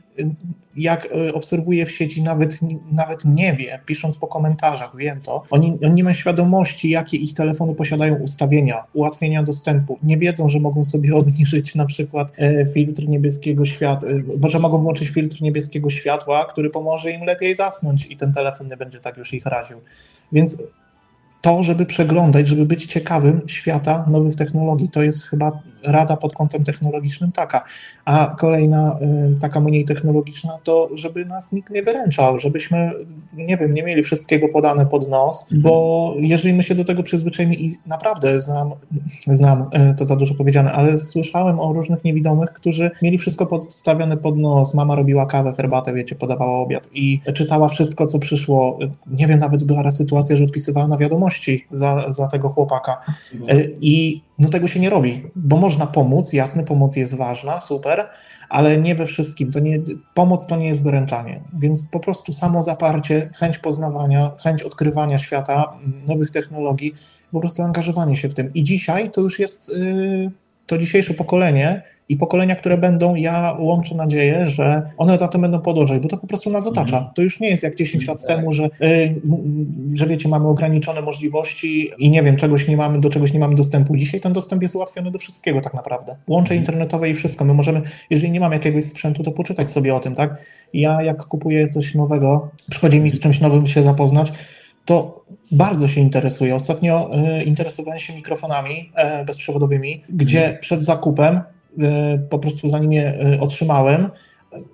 jak e, obserwuję w sieci, nawet, nawet nie wie, pisząc po komentarzach, wiem to, oni, oni nie mają świadomości, jakie ich telefony posiadają ustawienia, ułatwienia dostępu. Nie wiedzą, że mogą sobie obniżyć na przykład e, filtr niebieskiego światła, e, że mogą włączyć filtr niebieskiego światła, który pomoże im lepiej zasnąć i ten telefon nie będzie tak już ich raził. Więc to, żeby przeglądać, żeby być ciekawym świata nowych technologii. To jest chyba rada pod kątem technologicznym taka. A kolejna y, taka mniej technologiczna to, żeby nas nikt nie wyręczał, żebyśmy, nie wiem, nie mieli wszystkiego podane pod nos, mhm. bo jeżeli my się do tego przyzwyczajimy i naprawdę znam, znam, y, to za dużo powiedziane, ale słyszałem o różnych niewidomych, którzy mieli wszystko podstawione pod nos, mama robiła kawę, herbatę, wiecie, podawała obiad i czytała wszystko, co przyszło. Nie wiem, nawet była raz sytuacja, że odpisywała na wiadomości za, za tego chłopaka. Mhm. Y, I no tego się nie robi, bo można pomóc, jasne, pomoc jest ważna, super, ale nie we wszystkim. To nie, pomoc to nie jest wyręczanie, więc po prostu samo zaparcie, chęć poznawania, chęć odkrywania świata, nowych technologii, po prostu angażowanie się w tym. I dzisiaj to już jest yy, to dzisiejsze pokolenie i pokolenia, które będą, ja łączę nadzieję, że one za tym będą podążać, bo to po prostu nas otacza. Mhm. To już nie jest jak 10 lat Tak. temu, że, y, że wiecie, mamy ograniczone możliwości i nie wiem, czegoś nie mamy, do czegoś nie mamy dostępu. Dzisiaj ten dostęp jest ułatwiony do wszystkiego tak naprawdę. Łącze Mhm. internetowe i wszystko. My możemy, jeżeli nie mamy jakiegoś sprzętu, to poczytać sobie o tym, tak? Ja jak kupuję coś nowego, przychodzi mi z czymś nowym się zapoznać, to bardzo się interesuję. Ostatnio y, interesowałem się mikrofonami e, bezprzewodowymi, gdzie przed zakupem, y, po prostu zanim je otrzymałem,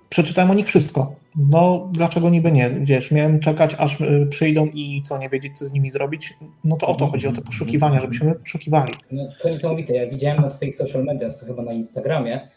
przeczytałem o nich wszystko. No, dlaczego niby nie? Wiesz, miałem czekać, aż przyjdą i co, nie wiedzieć, co z nimi zrobić? No to o to chodzi, o te poszukiwania, żebyśmy poszukiwali. No, to niesamowite. Ja widziałem na Twoich social mediach, to chyba na Instagramie,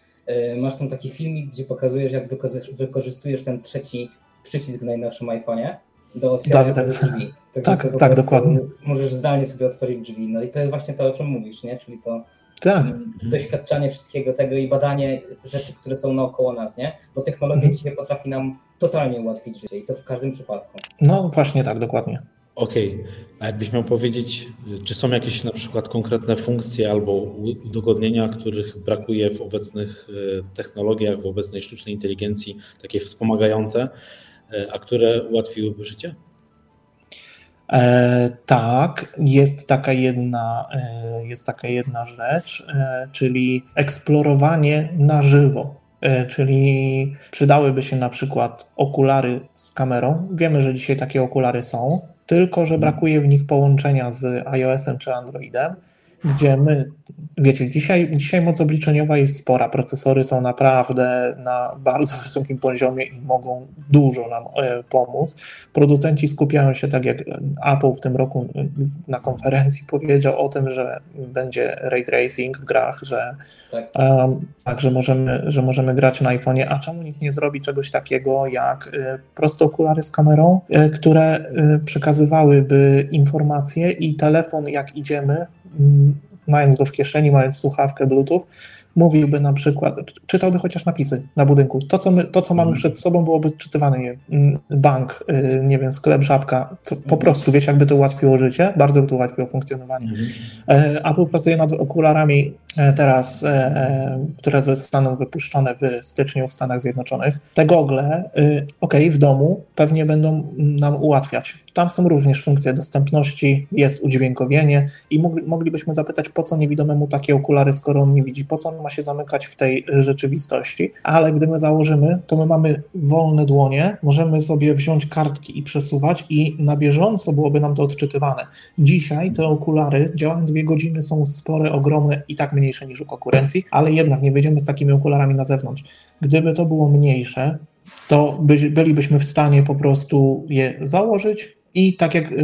masz tam taki filmik, gdzie pokazujesz, jak wykorzy- wykorzystujesz ten trzeci przycisk w najnowszym iPhone'ie do otwierania Tak, sobie tak. drzwi. Także Tak, tak, prostu dokładnie. Możesz zdalnie sobie otworzyć drzwi. No i to jest właśnie to, o czym mówisz, nie? Czyli to Tak, mm, doświadczanie wszystkiego tego i badanie rzeczy, które są naokoło nas, nie? Bo technologia Mhm. dzisiaj potrafi nam totalnie ułatwić życie i to w każdym przypadku. no właśnie tak, dokładnie. Okej, a jakbyś miał powiedzieć, czy są jakieś na przykład konkretne funkcje albo udogodnienia, których brakuje w obecnych e, technologiach, w obecnej sztucznej inteligencji, takie wspomagające, a które ułatwiłyby życie? E, tak, jest taka jedna, e, jest taka jedna rzecz, e, czyli eksplorowanie na żywo. E, Czyli przydałyby się na przykład okulary z kamerą. Wiemy, że dzisiaj takie okulary są, tylko że brakuje w nich połączenia z iOS-em czy Androidem, gdzie my, wiecie, dzisiaj, dzisiaj moc obliczeniowa jest spora, procesory są naprawdę na bardzo wysokim poziomie i mogą dużo nam e, pomóc. Producenci skupiają się, tak jak Apple w tym roku e, na konferencji powiedział o tym, że będzie ray tracing w grach, że Tak? Um, tak, że możemy, że możemy grać na iPhone'ie, a czemu nikt nie zrobi czegoś takiego jak y, proste okulary z kamerą, które przekazywałyby informacje i telefon jak idziemy, mając go w kieszeni, mając słuchawkę Bluetooth, mówiłby na przykład, czy- czytałby chociaż napisy na budynku. To, co, my, to, co mamy Mhm. przed sobą, byłoby czytywane, nie wiem, mm, bank, y, nie wiem, sklep, żabka, co, po Mhm. prostu, wiecie, jakby to ułatwiło życie, bardzo by to ułatwiło funkcjonowanie. E, Apple pracuje nad okularami e, teraz, e, które zostaną wypuszczone w styczniu w Stanach Zjednoczonych. Te gogle, y, ok, w domu pewnie będą nam ułatwiać. Tam są również funkcje dostępności, jest udźwiękowienie i mogli, moglibyśmy zapytać, po co niewidomemu takie okulary, skoro on nie widzi, po co on ma się zamykać w tej rzeczywistości. Ale gdy my założymy, to my mamy wolne dłonie, możemy sobie wziąć kartki i przesuwać i na bieżąco byłoby nam to odczytywane. Dzisiaj te okulary działają dwie godziny, są spore, ogromne i tak mniejsze niż u konkurencji, ale jednak nie wyjdziemy z takimi okularami na zewnątrz. Gdyby to było mniejsze, to by, bylibyśmy w stanie po prostu je założyć i tak jak y,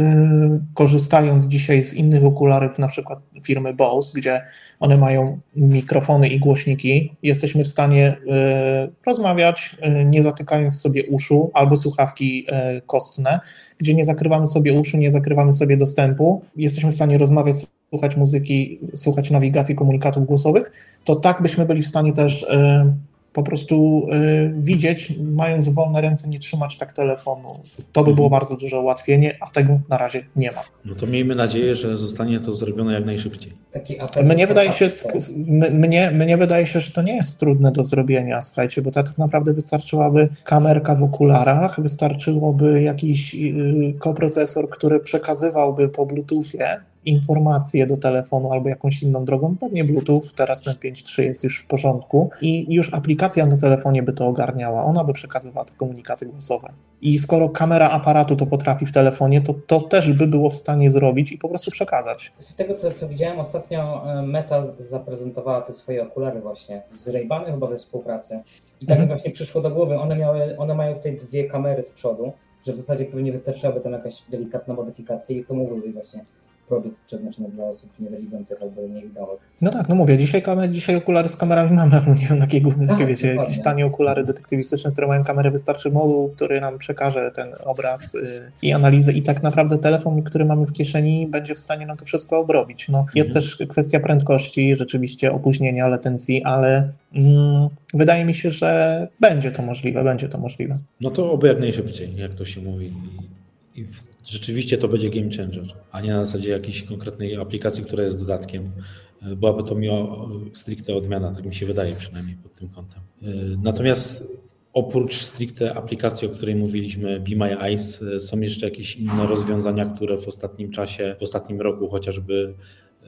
korzystając dzisiaj z innych okularów, na przykład firmy Bose, gdzie one mają mikrofony i głośniki, jesteśmy w stanie y, rozmawiać, y, nie zatykając sobie uszu albo słuchawki kostne, gdzie nie zakrywamy sobie uszu, nie zakrywamy sobie dostępu, jesteśmy w stanie rozmawiać, słuchać muzyki, słuchać nawigacji komunikatów głosowych, to tak byśmy byli w stanie też y, po prostu y, widzieć, mając wolne ręce, nie trzymać tak telefonu. To by było bardzo duże ułatwienie, a tego na razie nie ma. No to miejmy nadzieję, że zostanie to zrobione jak najszybciej. Taki apel. Mnie wydaje się, mnie, mnie wydaje się, że to nie jest trudne do zrobienia, słuchajcie, bo to tak naprawdę wystarczyłaby kamerka w okularach, wystarczyłoby jakiś y, koprocesor, który przekazywałby po Bluetoothie informacje do telefonu albo jakąś inną drogą, pewnie Bluetooth, teraz ten 5.3 jest już w porządku i już aplikacja na telefonie by to ogarniała, ona by przekazywała te komunikaty głosowe. I skoro kamera aparatu to potrafi w telefonie, to to też by było w stanie zrobić i po prostu przekazać. Z tego, co, co widziałem ostatnio, e, Meta zaprezentowała te swoje okulary właśnie z Ray-Banem chyba we współpracy. I tak mi Mhm. właśnie przyszło do głowy, one, miały, one mają tutaj dwie kamery z przodu, że w zasadzie pewnie wystarczyłaby tam jakaś delikatna modyfikacja i to mogłyby właśnie produkt przeznaczony dla osób niedowidzących albo niewidomych. No tak, no mówię, dzisiaj, kamer, dzisiaj okulary z kamerami mamy, ale nie wiem na jakiej głównej, Tak, wiecie, dokładnie. jakieś tanie okulary detektywistyczne, które mają kamerę, wystarczy moduł, który nam przekaże ten obraz y, i analizę i tak naprawdę telefon, który mamy w kieszeni będzie w stanie nam to wszystko obrobić. No, jest Mhm. też kwestia prędkości, rzeczywiście opóźnienia, latencji, ale mm, wydaje mi się, że będzie to możliwe, będzie to możliwe. No to oby jak najszybciej, jak to się mówi. I, I rzeczywiście to będzie game changer, a nie na zasadzie jakiejś konkretnej aplikacji, która jest dodatkiem. E, Byłaby to miła stricte odmiana, tak mi się wydaje przynajmniej pod tym kątem. E, Natomiast oprócz stricte aplikacji, o której mówiliśmy, Be My Eyes, e, są jeszcze jakieś inne rozwiązania, które w ostatnim czasie, w ostatnim roku chociażby e,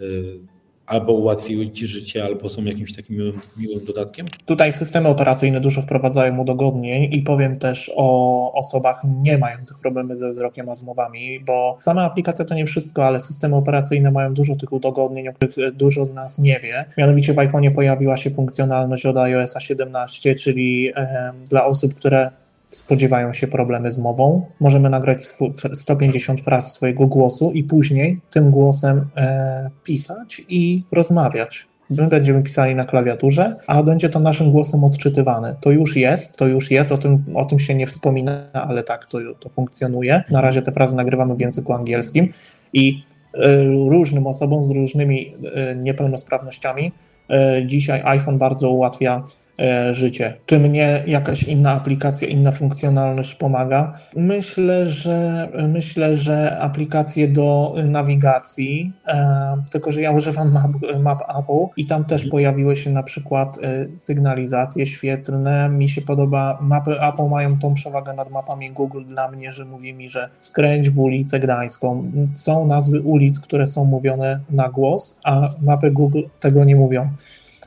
albo ułatwiły Ci życie, albo są jakimś takim miłym, miłym dodatkiem? Tutaj systemy operacyjne dużo wprowadzają udogodnień i powiem też o osobach nie mających problemy ze wzrokiem, a z mowami, bo sama aplikacja to nie wszystko, ale systemy operacyjne mają dużo tych udogodnień, o których dużo z nas nie wie. Mianowicie w iPhone'ie pojawiła się funkcjonalność od iOS 17, czyli em, dla osób, które spodziewają się problemy z mową. Możemy nagrać swu- 150 fraz swojego głosu i później tym głosem e, pisać i rozmawiać. My będziemy pisali na klawiaturze, a będzie to naszym głosem odczytywane. To już jest, to już jest, o tym, o tym się nie wspomina, ale tak to, to funkcjonuje. Na razie te frazy nagrywamy w języku angielskim i e, różnym osobom z różnymi e, niepełnosprawnościami e, dzisiaj iPhone bardzo ułatwia życie. Czy mnie jakaś inna aplikacja, inna funkcjonalność pomaga? Myślę, że myślę, że aplikacje do nawigacji, e, tylko że ja używam map, map Apple i tam też pojawiły się na przykład e, sygnalizacje świetlne. Mi się podoba, mapy Apple mają tą przewagę nad mapami Google dla mnie, że mówi mi, że skręć w ulicę Gdańską. Są nazwy ulic, które są mówione na głos, a mapy Google tego nie mówią.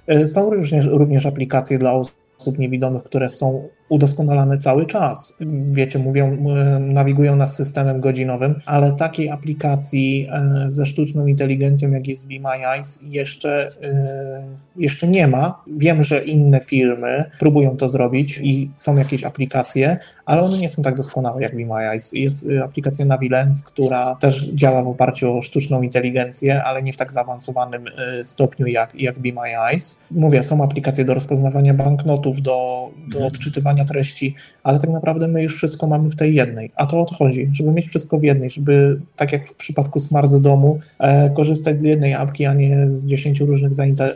E, Są również, również aplikacje dla osób niewidomych, które są udoskonalane cały czas. Wiecie, mówią, nawigują nas systemem godzinowym, ale takiej aplikacji e, ze sztuczną inteligencją, jak jest Be My Eyes, jeszcze, e, jeszcze nie ma. Wiem, że inne firmy próbują to zrobić i są jakieś aplikacje, ale one nie są tak doskonałe jak Be My Eyes. Jest e, aplikacja Navilens, która też działa w oparciu o sztuczną inteligencję, ale nie w tak zaawansowanym e, stopniu jak, jak Be My Eyes. Mówię, są aplikacje do rozpoznawania banknotów, do, do Mhm. odczytywania treści, ale tak naprawdę my już wszystko mamy w tej jednej. A to o to chodzi, żeby mieć wszystko w jednej, żeby tak jak w przypadku smart domu, e, korzystać z jednej apki, a nie z dziesięciu różnych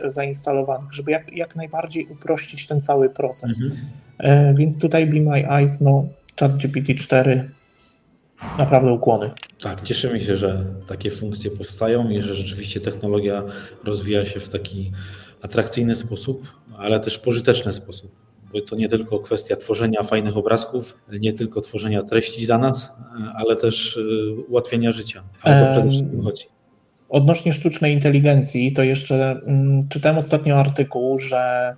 zainstalowanych, żeby jak, jak najbardziej uprościć ten cały proces. Mhm. E, więc tutaj Be My Eyes, no ChatGPT 4, naprawdę ukłony. Tak, cieszymy się, że takie funkcje powstają i że rzeczywiście technologia rozwija się w taki atrakcyjny sposób, ale też pożyteczny sposób. Bo to nie tylko kwestia tworzenia fajnych obrazków, nie tylko tworzenia treści za nas, ale też y, ułatwienia życia. Ale to przede wszystkim chodzi. Odnośnie sztucznej inteligencji, to jeszcze mm, czytałem ostatnio artykuł, że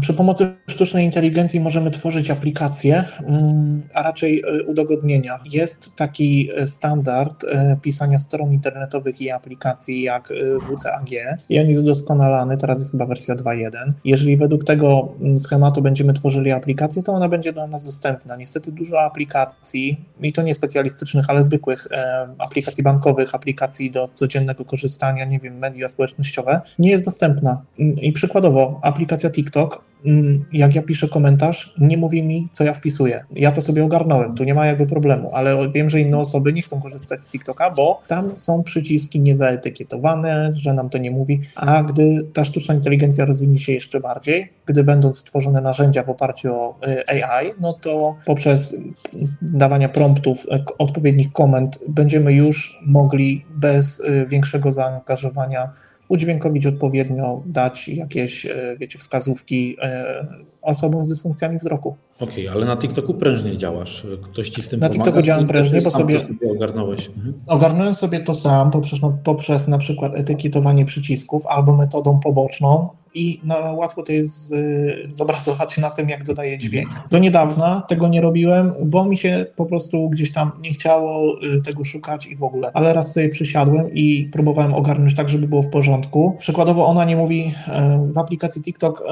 przy pomocy sztucznej inteligencji możemy tworzyć aplikacje, mm, a raczej y, udogodnienia. Jest taki y, standard pisania stron internetowych i aplikacji jak WCAG i on jest udoskonalany, teraz jest chyba wersja 2.1. Jeżeli według tego mm, schematu będziemy tworzyli aplikację, to ona będzie dla nas dostępna. Niestety dużo aplikacji, i to nie specjalistycznych, ale zwykłych e, aplikacji bankowych, aplikacji do codziennego korzystania, nie wiem, media społecznościowe, nie jest dostępna. I przykładowo, aplikacja TikTok, mm, jak ja piszę komentarz, nie mówi mi, co ja wpisuję. Ja to sobie ogarnąłem, tu nie ma jakby problemu, ale wiem, że inne osoby nie chcą korzystać z TikToka, bo tam są przyciski niezaetykietowane, że nam to nie mówi, a gdy ta sztuczna inteligencja rozwinie się jeszcze bardziej, gdy będą stworzone narzędzia w oparciu o y, AI, no to poprzez dawania promptów, e, odpowiednich komend, będziemy już mogli bez y, większego zaangażowania udźwiękowić odpowiednio, dać jakieś, e, wiecie, wskazówki e, osobom z dysfunkcjami wzroku. Okej, ale na TikToku prężnie działasz. Ktoś ci w tym Na pomaga? TikToku działam prężnie, bo sobie- sobie ogarnąłeś. Mhm. Ogarnąłem sobie to sam poprzez, no, poprzez na przykład etykietowanie przycisków albo metodą poboczną, i no, łatwo to jest y, zobrazować na tym, jak dodaję dźwięk. Do niedawna tego nie robiłem, bo mi się po prostu gdzieś tam nie chciało y, tego szukać i w ogóle. Ale raz sobie przysiadłem i próbowałem ogarnąć tak, żeby było w porządku. Przykładowo ona nie mówi w aplikacji TikTok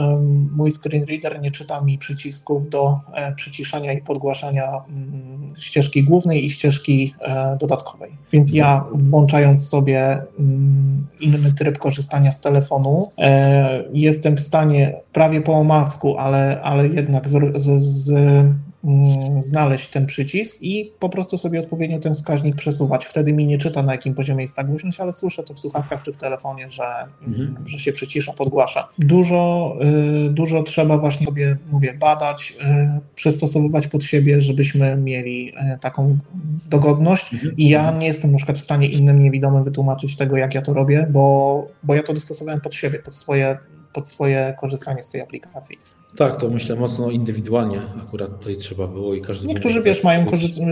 mój screen reader nie czyta mi przycisków do e, przyciszania i podgłaszania mm, ścieżki głównej i ścieżki e, dodatkowej. Więc ja włączając sobie mm, inny tryb korzystania z telefonu, e, jestem w stanie prawie po omacku, ale, ale jednak z, z, z Mm, znaleźć ten przycisk i po prostu sobie odpowiednio ten wskaźnik przesuwać. Wtedy mi nie czyta na jakim poziomie jest ta głośność, ale słyszę to w słuchawkach czy w telefonie, że, mhm. że się przycisza, podgłasza. Dużo, y, dużo trzeba właśnie sobie, mówię, badać, y, przystosowywać pod siebie, żebyśmy mieli y, taką dogodność mhm. i ja nie jestem na przykład w stanie innym niewidomym wytłumaczyć tego, jak ja to robię, bo, bo ja to dostosowałem pod siebie, pod swoje, pod swoje korzystanie z tej aplikacji. Tak, to myślę mocno indywidualnie akurat tutaj trzeba było i każdy. Niektórzy wiesz, mają,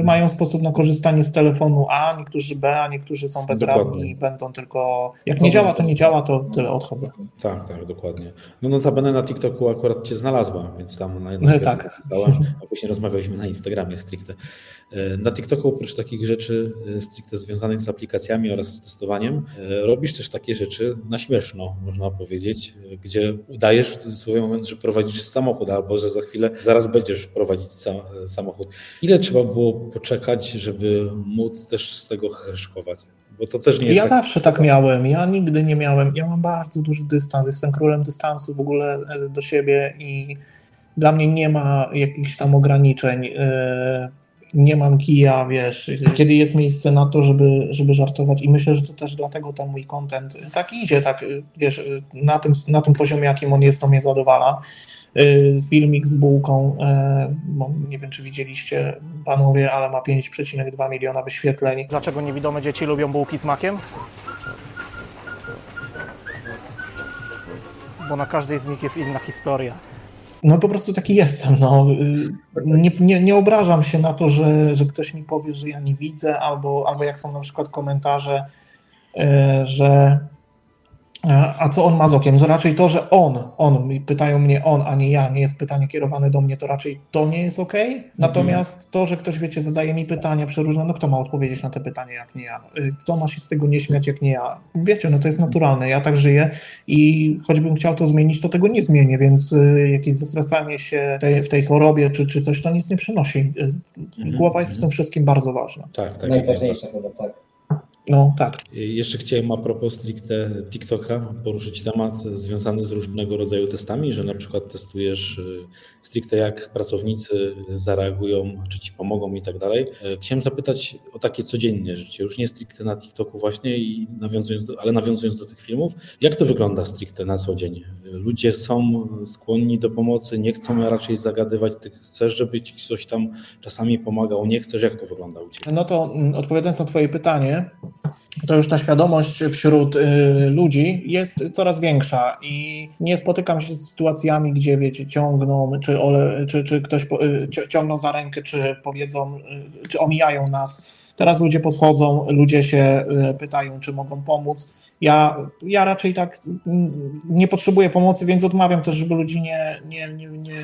mają sposób na korzystanie z telefonu A, niektórzy B, a niektórzy są bezradni i będą tylko. Jak nie działa, to nie działa, to tyle odchodzę. Tak, tak, dokładnie. No notabene na TikToku akurat cię znalazłam, więc tam na jednym tak. a później rozmawialiśmy na Instagramie stricte. E, na TikToku oprócz takich rzeczy e, stricte związanych z aplikacjami oraz z testowaniem, e, robisz też takie rzeczy na śmieszno, można powiedzieć, gdzie udajesz w swój moment, że prowadzisz samochód, albo że za chwilę zaraz będziesz prowadzić samochód. Ile trzeba było poczekać, żeby móc też z tego heszkować? Bo to też nie ja tak... zawsze tak miałem. Ja nigdy nie miałem. Ja mam bardzo duży dystans. Jestem królem dystansu w ogóle do siebie i dla mnie nie ma jakichś tam ograniczeń nie mam kija, wiesz, kiedy jest miejsce na to, żeby, żeby żartować i myślę, że to też dlatego ten mój content tak idzie, tak, wiesz, na tym, na tym poziomie, jakim on jest, to mnie zadowala. Y, filmik z bułką, y, nie wiem, czy widzieliście panowie, ale ma 5,2 miliona wyświetleń. Dlaczego niewidome dzieci lubią bułki z makiem? Bo na każdej z nich jest inna historia. No po prostu taki jestem. No. Nie, nie, nie obrażam się na to, że, że ktoś mi powie, że ja nie widzę, albo, albo jak są na przykład komentarze, e, że a co on ma z okiem? To raczej to, że on, on, pytają mnie on, a nie ja, nie jest pytanie kierowane do mnie, to raczej to nie jest ok. Natomiast to, że ktoś, wiecie, zadaje mi pytania przeróżne, no kto ma odpowiedzieć na te pytania, jak nie ja? Y, kto ma się z tego nie śmiać, jak nie ja? Wiecie, no to jest naturalne, ja tak żyję i choćbym chciał to zmienić, to tego nie zmienię, więc y, jakieś zatracanie się tej, w tej chorobie czy, czy coś, to nic nie przynosi. Y, mhm, głowa jest w mhm. tym wszystkim bardzo ważna. Tak, tak. Najważniejsze chyba, tak. No tak. Jeszcze chciałem a propos stricte TikToka poruszyć temat związany z różnego rodzaju testami, że na przykład testujesz y, stricte jak pracownicy zareagują, czy ci pomogą i tak dalej. E, chciałem zapytać o takie codzienne życie, już nie stricte na TikToku właśnie, i nawiązując do, ale nawiązując do tych filmów, jak to wygląda stricte na co dzień? Ludzie są skłonni do pomocy, nie chcą raczej zagadywać, ty chcesz, żeby ci ktoś tam czasami pomagał, nie chcesz, jak to wygląda u Ciebie? No to mm, odpowiadając na Twoje pytanie, to już ta świadomość wśród y, ludzi jest coraz większa i nie spotykam się z sytuacjami, gdzie wiecie, ciągną, czy, ole, czy, czy ktoś y, ciągną za rękę, czy powiedzą, y, czy omijają nas. Teraz ludzie podchodzą, ludzie się pytają, czy mogą pomóc. Ja, ja raczej tak nie potrzebuję pomocy, więc odmawiam też, żeby ludzi nie, nie, nie, nie,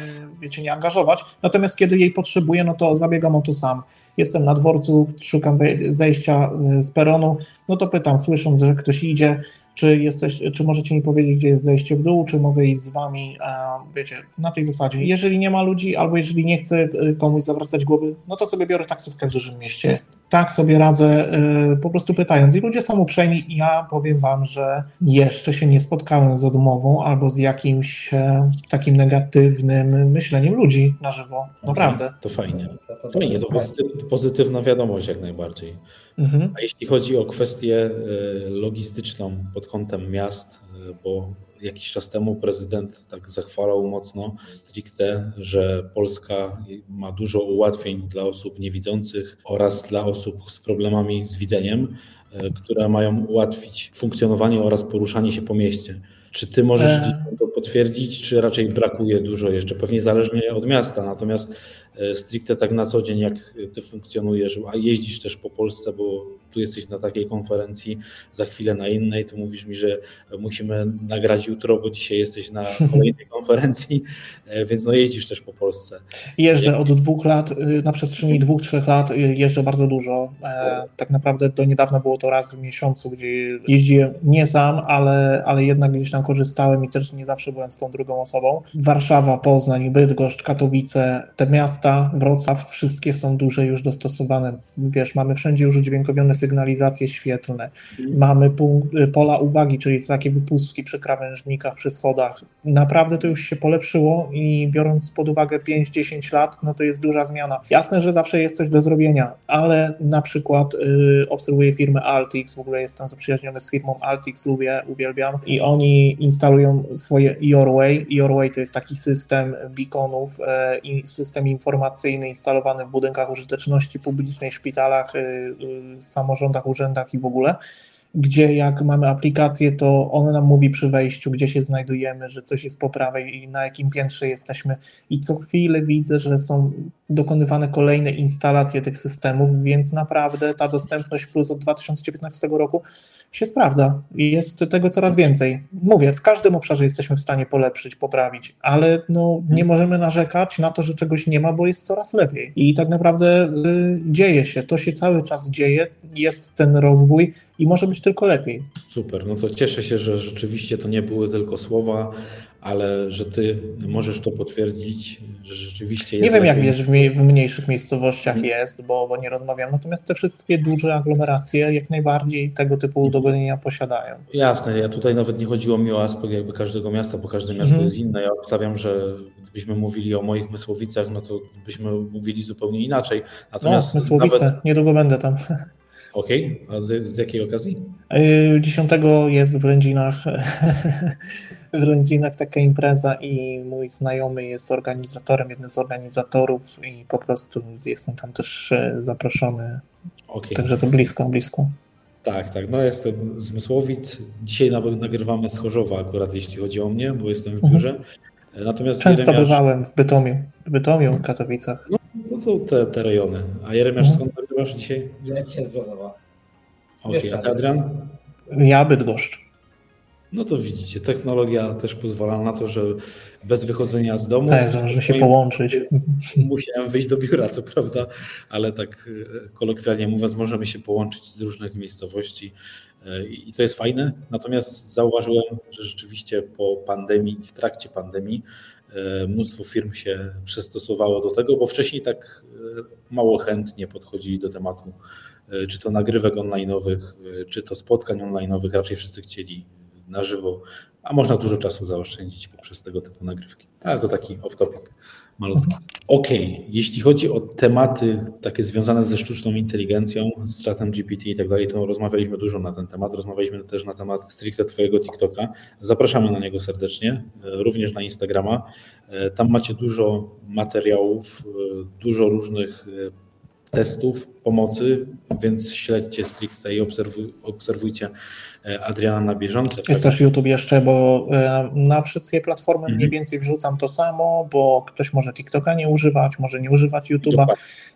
wiecie, nie angażować. Natomiast kiedy jej potrzebuję, no to zabiegam o to sam. Jestem na dworcu, szukam zejścia z peronu, no to pytam, słysząc, że ktoś idzie, czy, jesteś, czy możecie mi powiedzieć, gdzie jest zejście w dół, czy mogę iść z wami, wiecie, na tej zasadzie. Jeżeli nie ma ludzi, albo jeżeli nie chcę y, komuś zawracać głowy, no to sobie biorę taksówkę w dużym mieście. Tak sobie radzę, y, po prostu pytając. I ludzie są uprzejmi i ja powiem wam, że jeszcze się nie spotkałem z odmową albo z jakimś e, takim negatywnym myśleniem ludzi na żywo. Naprawdę. To fajnie. To, fajnie, to pozytywna wiadomość jak najbardziej. Mhm. A jeśli chodzi o kwestię e, logistyczną pod kątem miast, e, bo jakiś czas temu prezydent tak zachwalał mocno stricte, że Polska ma dużo ułatwień dla osób niewidzących oraz dla osób z problemami z widzeniem, e, które mają ułatwić funkcjonowanie oraz poruszanie się po mieście. Czy ty możesz E. to potwierdzić, czy raczej brakuje dużo jeszcze? Pewnie zależnie od miasta, natomiast stricte tak na co dzień, jak ty funkcjonujesz, a jeździsz też po Polsce, bo tu jesteś na takiej konferencji, za chwilę na innej, tu mówisz mi, że musimy nagrać jutro, bo dzisiaj jesteś na kolejnej konferencji, e, więc no jeździsz też po Polsce. Jeżdżę od dwóch lat, y, na przestrzeni dwóch, trzech lat jeżdżę bardzo dużo. E, Tak naprawdę do niedawna było to raz w miesiącu, gdzie jeździłem nie sam, ale, ale jednak gdzieś tam korzystałem i też nie zawsze byłem z tą drugą osobą. Warszawa, Poznań, Bydgoszcz, Katowice, te miasta, Wrocław, wszystkie są duże już dostosowane. Wiesz, mamy wszędzie już udźwiękowione sygnalizacje świetlne. Mamy punkt, y, pola uwagi, czyli takie wypustki przy krawężnikach, przy schodach. Naprawdę to już się polepszyło i biorąc pod uwagę 5-10 lat, no to jest duża zmiana. Jasne, że zawsze jest coś do zrobienia, ale na przykład y, obserwuję firmę Altix, w ogóle jestem zaprzyjaźniony z firmą Altix, lubię, uwielbiam i oni instalują swoje Yourway. Yourway to jest taki system beaconów e, i system informacyjny instalowany w budynkach użyteczności publicznej, szpitalach, y, y, samorządach, urzędach i w ogóle gdzie jak mamy aplikację, to on nam mówi przy wejściu, gdzie się znajdujemy, że coś jest po prawej i na jakim piętrze jesteśmy. I co chwilę widzę, że są dokonywane kolejne instalacje tych systemów, więc naprawdę ta dostępność plus od 2019 roku się sprawdza. I jest tego coraz więcej. Mówię, w każdym obszarze jesteśmy w stanie polepszyć, poprawić, ale no, nie możemy narzekać na to, że czegoś nie ma, bo jest coraz lepiej. I tak naprawdę y, dzieje się, to się cały czas dzieje, jest ten rozwój i może być tylko lepiej. Super, no to cieszę się, że rzeczywiście to nie były tylko słowa, ale że ty możesz to potwierdzić, że rzeczywiście jest. Nie wiem, jak lepiej. wiesz, w, mniej, w mniejszych miejscowościach jest, bo, bo nie rozmawiam. Natomiast te wszystkie duże aglomeracje jak najbardziej tego typu udogodnienia posiadają. Jasne, ja tutaj nawet nie chodziło mi o aspekt jakby każdego miasta, bo każde miasto Mhm. jest inne. Ja obstawiam, że gdybyśmy mówili o moich Mysłowicach, no to byśmy mówili zupełnie inaczej. No, Natomiast Mysłowice, nawet... niedługo będę tam. Okej, a z, z jakiej okazji? Yy, 10 jest w Rędzinach, w Rędzinach taka impreza i mój znajomy jest organizatorem, jednym z organizatorów i po prostu jestem tam też e, zaproszony. Okej. Także to blisko, blisko. Tak, tak. No jestem z Mysłowic. Dzisiaj nawet nagrywamy z Chorzowa akurat, jeśli chodzi o mnie, bo jestem w Mhm. biurze. Natomiast Często Jeremiasz, bywałem w Bytomiu, w Bytomiu, Katowicach. No to te, te rejony. A Jeremiasz, Mhm. skąd nagrywasz dzisiaj? Ja dzisiaj z Brzozowa. Okej, ty Adrian? Ja Bydgoszcz. No to widzicie, technologia też pozwala na to, że bez wychodzenia z domu. Tak, że możemy się połączyć. Musiałem wyjść do biura, co prawda, ale tak e, kolokwialnie mówiąc, możemy się połączyć z różnych miejscowości e, i to jest fajne. Natomiast zauważyłem, że rzeczywiście po pandemii, w trakcie pandemii, mnóstwo firm się przystosowało do tego, bo wcześniej tak e, mało chętnie podchodzili do tematu, e, czy to nagrywek online'owych, e, czy to spotkań online'owych, raczej wszyscy chcieli na żywo, a można dużo czasu zaoszczędzić poprzez tego typu nagrywki. Ale to taki off-topic malutki. Okej, jeśli chodzi o tematy takie związane ze sztuczną inteligencją, z czatem GPT i tak dalej, to rozmawialiśmy dużo na ten temat. Rozmawialiśmy też na temat stricte Twojego TikToka. Zapraszamy na niego serdecznie, e, również na Instagrama. E, Tam macie dużo materiałów, e, dużo różnych testów, pomocy, więc śledźcie stricte i obserwuj, obserwujcie e, Adriana na bieżąco. Jest też YouTube jeszcze, bo e, na wszystkie platformy Mhm. mniej więcej wrzucam to samo, bo ktoś może TikToka nie używać, może nie używać YouTube'a.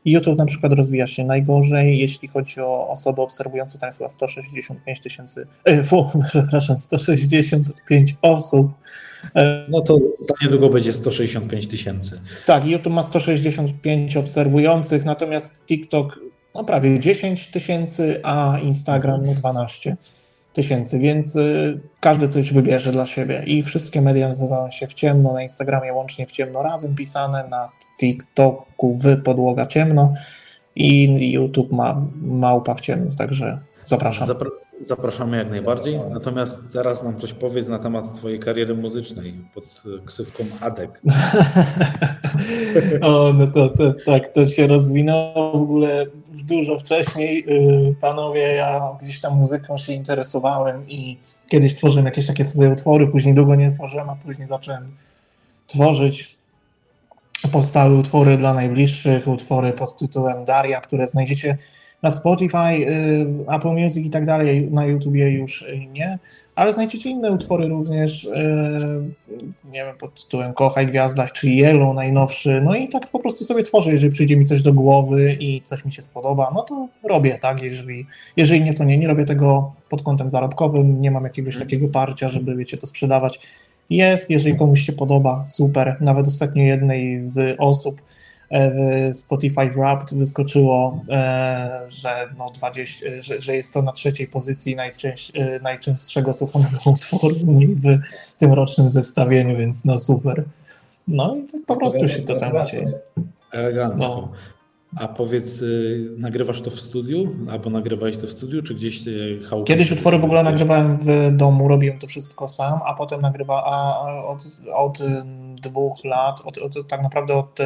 I YouTube na przykład rozwija się najgorzej, jeśli chodzi o osoby obserwujące, tam jest chyba 165 tysięcy, e, przepraszam, 165 osób. E, No to za niedługo będzie 165 tysięcy. Tak, YouTube ma 165 obserwujących, natomiast TikTok no prawie 10 tysięcy, a Instagram no 12 tysięcy, więc y, każdy coś wybierze dla siebie i wszystkie media nazywają się w ciemno, na Instagramie łącznie w ciemno razem pisane, na TikToku w podłoga ciemno i YouTube ma małpa w ciemno, także zapraszam. Zapra- zapraszamy jak najbardziej. Natomiast teraz nam coś powiedz na temat Twojej kariery muzycznej pod e, ksywką Adek. O, no to, to tak, to się rozwinęło w ogóle dużo wcześniej. Yy, Panowie, ja gdzieś tam muzyką się interesowałem i kiedyś tworzyłem jakieś takie swoje utwory, później długo nie tworzyłem, a później zacząłem tworzyć. Powstały utwory dla najbliższych, utwory pod tytułem Daria, które znajdziecie Na Spotify, y, Apple Music i tak dalej, na YouTubie już nie, ale znajdziecie inne utwory również, y, nie wiem, pod tytułem Kochaj Gwiazdach, czy Yellow najnowszy, no i tak po prostu sobie tworzę, jeżeli przyjdzie mi coś do głowy i coś mi się spodoba, no to robię, tak, jeżeli, jeżeli nie, to nie, nie robię tego pod kątem zarobkowym, nie mam jakiegoś Mhm. takiego parcia, żeby, wiecie, to sprzedawać. Jest, jeżeli komuś się podoba, super. Nawet ostatnio jednej z osób Spotify Wrapped wyskoczyło, e, że, no 20, że, że jest to na trzeciej pozycji e, najczęstszego słuchanego utworu w tym rocznym zestawieniu, więc no super. No i po prostu się to tam dzieje. Elegancko. No. A powiedz, y, nagrywasz to w studiu? Albo nagrywałeś to w studiu, czy gdzieś y, chałupie Kiedyś utwory w ogóle nagrywałem w domu, robiłem to wszystko sam, a potem nagrywa a, od, od ym, dwóch lat, od, od, tak naprawdę od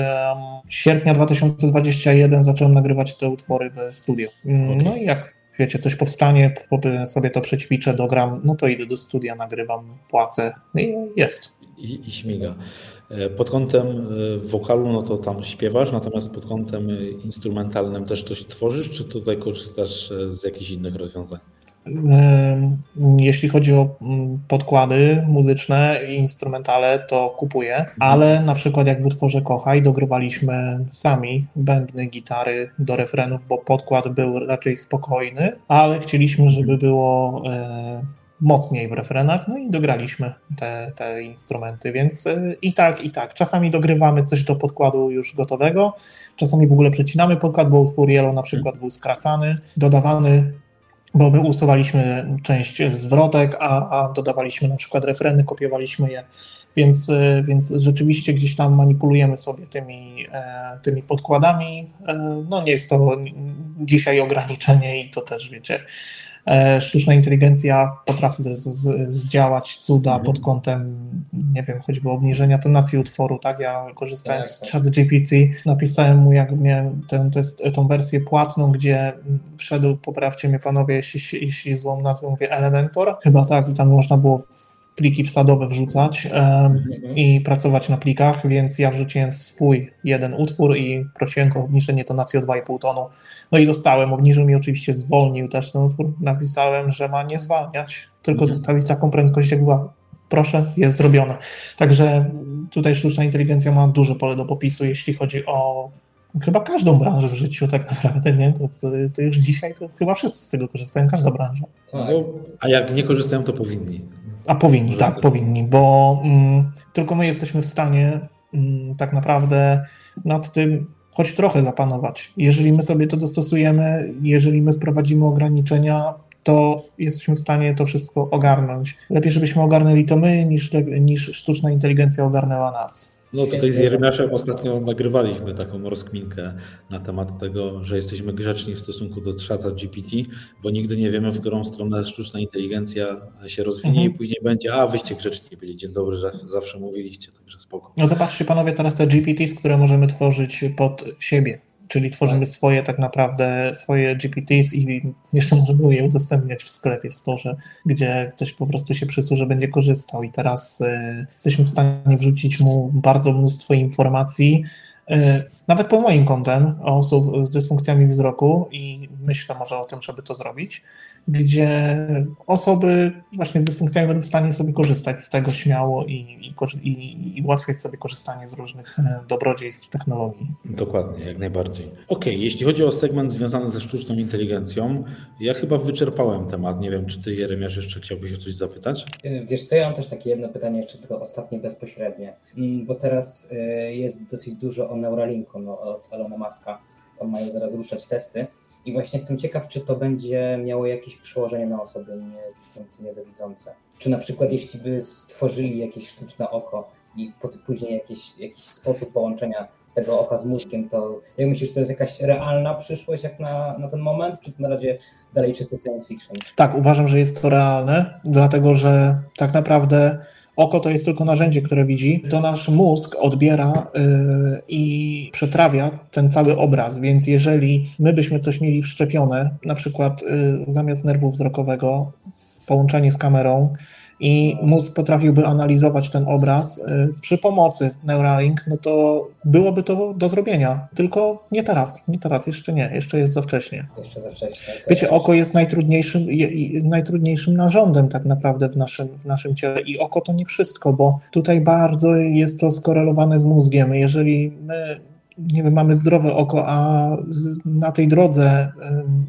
sierpnia 2021 zacząłem nagrywać te utwory w studiu. Mm, Okej. No i jak wiecie, coś powstanie, po- sobie to przećwiczę, dogram, no to idę do studia, nagrywam, płacę i jest. I, I śmiga. E, Pod kątem y, wokalu, no to tam śpiewasz, natomiast pod kątem y, instrumentalnym też coś tworzysz, czy tutaj korzystasz e, z jakichś innych rozwiązań? Jeśli chodzi o mm, podkłady muzyczne i instrumentale, to kupuję, ale na przykład jak w utworze Kochaj dogrywaliśmy sami bębny, gitary do refrenów, bo podkład był raczej spokojny, ale chcieliśmy, żeby było e, mocniej w refrenach, no i dograliśmy te, te instrumenty, więc e, i tak, i tak. Czasami dogrywamy coś do podkładu już gotowego, czasami w ogóle przecinamy podkład, bo utwór Yellow na przykład był skracany, dodawany bo my usuwaliśmy część zwrotek, a, a dodawaliśmy na przykład refreny, kopiowaliśmy je, więc, y, więc rzeczywiście gdzieś tam manipulujemy sobie tymi, e, tymi podkładami. E, No nie jest to dzisiaj ograniczenie i to też wiecie, sztuczna inteligencja potrafi z, z, zdziałać cuda Mhm. pod kątem, nie wiem, choćby obniżenia tonacji utworu, tak? Ja korzystałem Tak, z tak. ChatGPT, napisałem mu, jak miałem tę, wersję płatną, gdzie wszedł, poprawcie mnie panowie, jeśli, jeśli złą nazwę mówię, Elementor, chyba tak, i tam można było w- pliki wsadowe wrzucać Mhm. i pracować na plikach, więc ja wrzuciłem swój jeden utwór i prosiłem o obniżenie tonacji o 2,5 tonu. No i dostałem, obniżył mi oczywiście, zwolnił też ten utwór. Napisałem, że ma nie zwalniać, tylko Mhm. zostawić taką prędkość, jak była. Proszę, jest zrobione. Także tutaj sztuczna inteligencja ma duże pole do popisu, jeśli chodzi o chyba każdą branżę w życiu tak naprawdę, nie? To, to, to już dzisiaj to chyba wszyscy z tego korzystają, każda branża. Tak. A jak nie korzystają, to powinni. A powinni, tak, tak. powinni, bo mm, tylko my jesteśmy w stanie mm, tak naprawdę nad tym choć trochę zapanować. Jeżeli my sobie to dostosujemy, jeżeli my wprowadzimy ograniczenia, to jesteśmy w stanie to wszystko ogarnąć. Lepiej, żebyśmy ogarnęli to my, niż, niż sztuczna inteligencja ogarnęła nas. No tutaj z. Jeremiaszem ostatnio nagrywaliśmy taką rozkminkę na temat tego, że jesteśmy grzeczni w stosunku do czata GPT, bo nigdy nie wiemy, w którą stronę sztuczna inteligencja się rozwinie Mhm. i później będzie, a wyście grzeczni byli, dzień dobry, że zawsze mówiliście, także spoko. No zobaczcie panowie teraz te GPTs, które możemy tworzyć pod siebie, czyli tworzymy Tak. swoje tak naprawdę, swoje GPTs i jeszcze możemy je udostępniać w sklepie, w storze, gdzie ktoś po prostu się przysłuży, będzie korzystał i teraz e, jesteśmy w stanie wrzucić mu bardzo mnóstwo informacji, e, nawet pod moim kątem osób z dysfunkcjami wzroku i myślę może o tym, żeby to zrobić, gdzie osoby właśnie z dysfunkcjami będą w stanie sobie korzystać z tego śmiało i, i, i, i ułatwiać sobie korzystanie z różnych e, dobrodziejstw technologii. Dokładnie, jak najbardziej. Okej, jeśli chodzi o segment związany ze sztuczną inteligencją, ja chyba wyczerpałem temat. Nie wiem, czy ty, Jeremiasz, jeszcze chciałbyś o coś zapytać? Y, Wiesz co, ja mam też takie jedno pytanie, jeszcze tylko ostatnie bezpośrednie, Mm, bo teraz y, jest dosyć dużo o Neuralinku no, od Elona Muska, tam mają zaraz ruszać testy i właśnie jestem ciekaw, czy to będzie miało jakieś przełożenie na osoby niewidzące, niedowidzące. Czy na przykład jeśli by stworzyli jakieś sztuczne oko i później jakiś, jakiś sposób połączenia tego oka z mózgiem, to jak myślisz, to jest jakaś realna przyszłość jak na, na ten moment, czy to na razie dalej czysto science fiction? Tak, uważam, że jest to realne, dlatego że tak naprawdę oko to jest tylko narzędzie, które widzi. To nasz mózg odbiera y, i przetrawia ten cały obraz, więc jeżeli my byśmy coś mieli wszczepione, na przykład y, zamiast nerwu wzrokowego, połączenie z kamerą i mózg potrafiłby analizować ten obraz y, przy pomocy Neuralink, no to byłoby to do zrobienia. Tylko nie teraz, nie teraz, jeszcze nie, jeszcze jest za wcześnie. Jeszcze za wcześnie. Okay. Wiecie, oko jest najtrudniejszym, najtrudniejszym narządem tak naprawdę w naszym, w naszym ciele i oko to nie wszystko, bo tutaj bardzo jest to skorelowane z mózgiem. Jeżeli my nie wiem, mamy zdrowe oko, a na tej drodze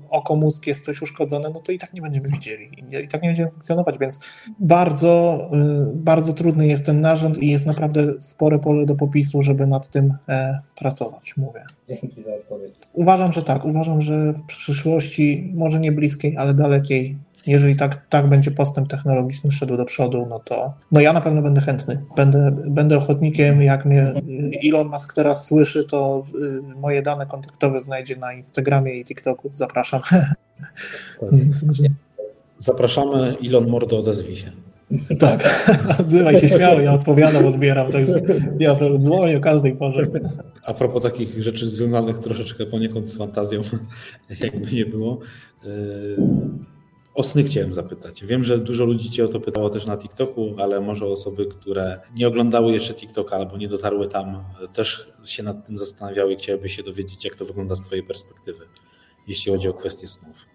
oko mózg jest coś uszkodzone, no to i tak nie będziemy widzieli, i tak nie będziemy funkcjonować, więc bardzo, y, bardzo trudny jest ten narząd i jest naprawdę spore pole do popisu, żeby nad tym e, pracować, mówię. Dzięki za odpowiedź. Uważam, że tak, uważam, że w przyszłości, może nie bliskiej, ale dalekiej, jeżeli tak, tak będzie postęp technologiczny szedł do przodu, no to no ja na pewno będę chętny. Będę, będę ochotnikiem, jak mnie Elon Musk teraz słyszy, to y, moje dane kontaktowe znajdzie na Instagramie i TikToku. Zapraszam. Zapraszamy, Elon Mordo, odezwij się. Tak, odzywaj się śmiało, ja odpowiadam, odbieram, także ja dzwonię o każdej porze. A propos takich rzeczy związanych troszeczkę poniekąd z fantazją, jakby nie było, y, o sny chciałem zapytać. Wiem, że dużo ludzi Cię o to pytało też na TikToku, ale może osoby, które nie oglądały jeszcze TikToka albo nie dotarły tam, też się nad tym zastanawiały i chciałyby się dowiedzieć, jak to wygląda z Twojej perspektywy, jeśli chodzi o kwestie snów.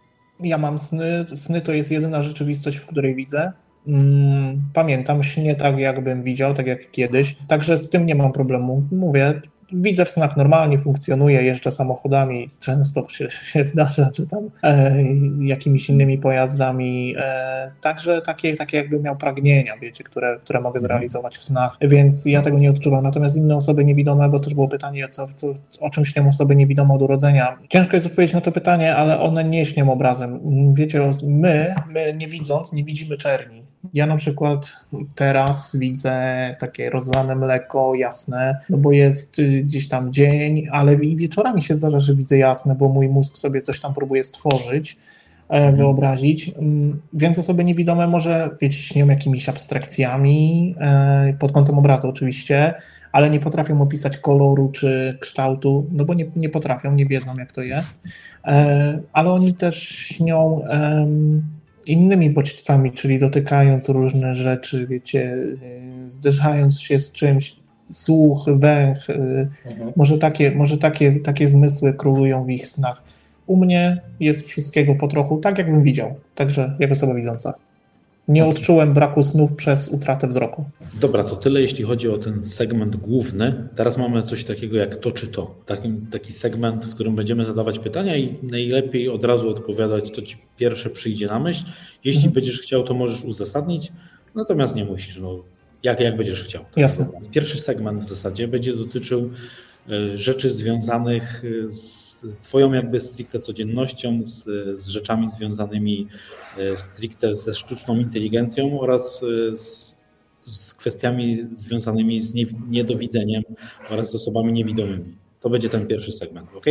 Ja mam sny. Sny to jest jedyna rzeczywistość, w której widzę. Mm, pamiętam śnie tak, jakbym widział, tak jak kiedyś. Także z tym nie mam problemu. Mówię, widzę w snach normalnie, funkcjonuje, jeżdżę samochodami, często się, się zdarza, czy tam e, jakimiś innymi pojazdami. E, także takie, takie jakby miał pragnienia, wiecie, które, które mogę mhm. zrealizować w snach, więc ja tego nie odczuwam. Natomiast inne osoby niewidome, bo też było pytanie, co, co, o czym śnią osoby niewidome od urodzenia. Ciężko jest odpowiedzieć na to pytanie, ale one nie śnią obrazem. Wiecie, my, my nie widząc, nie widzimy czerni ja na przykład teraz widzę takie rozlane mleko jasne, no bo jest y, gdzieś tam dzień, ale wieczorami się zdarza, że widzę jasne, bo mój mózg sobie coś tam próbuje stworzyć e, mhm. wyobrazić, mm, więc osoby niewidome może, wiecie, śnią jakimiś abstrakcjami, e, pod kątem obrazu oczywiście, ale nie potrafią opisać koloru czy kształtu, no bo nie, nie potrafią, nie wiedzą jak to jest, e, ale oni też śnią innymi bodźcami, czyli dotykając różne rzeczy, wiecie, y, zderzając się z czymś, słuch, węch, y, mhm. może, takie, może takie, takie zmysły królują w ich snach. U mnie jest wszystkiego po trochu, tak jakbym widział, także jak osoba widząca. Nie odczułem braku snów przez utratę wzroku. Dobra, to tyle jeśli chodzi o ten segment główny. Teraz mamy coś takiego jak to czy to. Taki, taki segment, w którym będziemy zadawać pytania i najlepiej od razu odpowiadać, to ci pierwsze przyjdzie na myśl. Jeśli mhm. będziesz chciał, to możesz uzasadnić, natomiast nie musisz. No, jak, jak będziesz chciał. Jasne. Pierwszy segment w zasadzie będzie dotyczył rzeczy związanych z Twoją jakby stricte codziennością, z, z rzeczami związanymi E, stricte ze sztuczną inteligencją oraz e, z, z kwestiami związanymi z niedowidzeniem oraz z osobami niewidomymi. To będzie ten pierwszy segment, ok?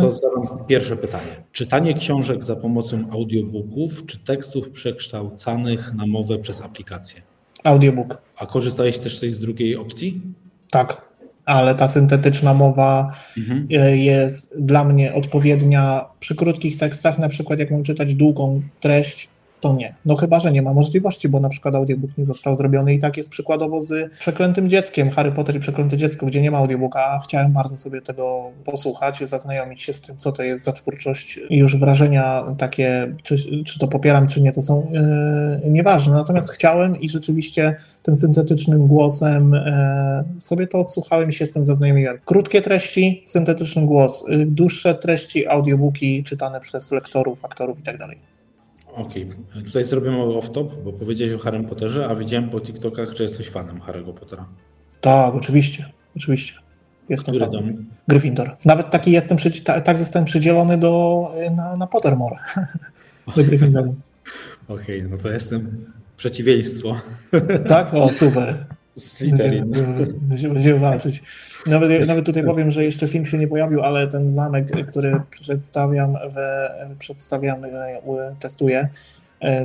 To zadam pierwsze pytanie. Czytanie książek za pomocą audiobooków czy tekstów przekształcanych na mowę przez aplikację? Audiobook. A korzystałeś też z drugiej opcji? Tak ale ta syntetyczna mowa mhm. E, jest dla mnie odpowiednia przy krótkich tekstach, na przykład jak mam czytać długą treść, to nie. No chyba, że nie ma możliwości, bo na przykład audiobook nie został zrobiony i tak jest przykładowo z Przeklętym Dzieckiem, Harry Potter i Przeklęte Dziecko, gdzie nie ma audiobooka, chciałem bardzo sobie tego posłuchać, zaznajomić się z tym, co to jest za twórczość i już wrażenia takie, czy, czy to popieram, czy nie, to są yy, nieważne. Natomiast chciałem i rzeczywiście tym syntetycznym głosem yy, sobie to odsłuchałem i się z tym zaznajomiłem. Krótkie treści, syntetyczny głos, yy, dłuższe treści, audiobooki czytane przez lektorów, aktorów i tak. Okej, okay. tutaj zrobimy off-top, bo powiedziałeś o Harry Potterze, a widziałem po TikTokach, że jesteś fanem Harry'ego Pottera. Tak, oczywiście, oczywiście. Jestem Który fanem. Dom? Gryffindor. Nawet taki jestem, tak zostałem przydzielony do, na, na Pottermore. do Gryffindoru. Okej, okay, no to jestem przeciwieństwo. Tak? O, super. Slytherin. Będziemy, będziemy walczyć. Nawet, nawet tutaj powiem, że jeszcze film się nie pojawił, ale ten zamek, który przedstawiam, w, przedstawiam testuję,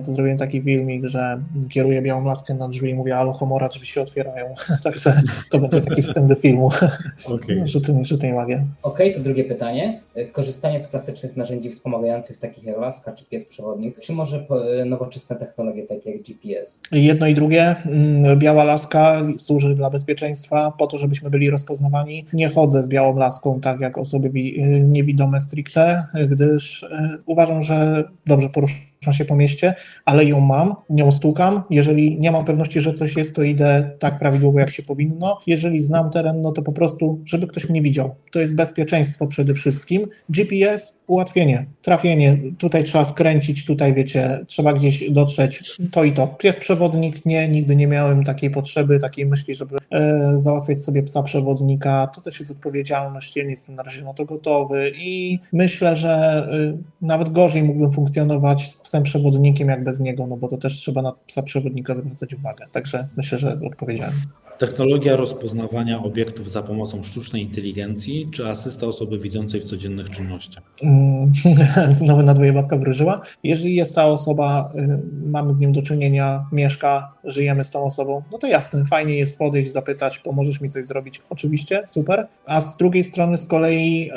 to zrobiłem taki filmik, że kieruję białą laskę na drzwi i mówię, alo homora, drzwi się otwierają. Także to będzie taki wstęp do filmu. Okej. Rzuty, rzuty nie magię. Okej, to drugie pytanie. Y, Korzystanie z klasycznych narzędzi wspomagających, takich jak laska czy pies przewodnik, czy może y, nowoczesne technologie takie jak GPS? Jedno i drugie. Mm, Biała laska służy dla bezpieczeństwa, po to, żebyśmy byli rozpoznawani. Nie chodzę z białą laską tak jak osoby wi- niewidome stricte, gdyż e, uważam, że dobrze poruszam się po mieście, ale ją mam, nią stukam. Jeżeli nie mam pewności, że coś jest, to idę tak prawidłowo, jak się powinno. Jeżeli znam teren, no to po prostu, żeby ktoś mnie widział. To jest bezpieczeństwo przede wszystkim. GPS, ułatwienie, trafienie. Tutaj trzeba skręcić, tutaj wiecie, trzeba gdzieś dotrzeć, to i to. Pies przewodnik, nie, nigdy nie miałem takiej potrzeby, takiej myśli, żeby e, załatwiać sobie psa przewodnika. To też jest odpowiedzialność, ja nie jestem na razie na to gotowy i myślę, że e, nawet gorzej mógłbym funkcjonować z psem przewodnikiem jak bez niego, no bo to też trzeba na psa przewodnika zwracać uwagę. Także myślę, że odpowiedziałem. Technologia rozpoznawania obiektów za pomocą sztucznej inteligencji czy asysta osoby widzącej w codziennych czynnościach? Mm, Znowu na dwoje babka wróżyła. Jeżeli jest ta osoba, y, mamy z nią do czynienia, mieszka, żyjemy z tą osobą, no to jasne, fajnie jest podejść, zapytać, pomożesz mi coś zrobić. Oczywiście, super. A z drugiej strony z kolei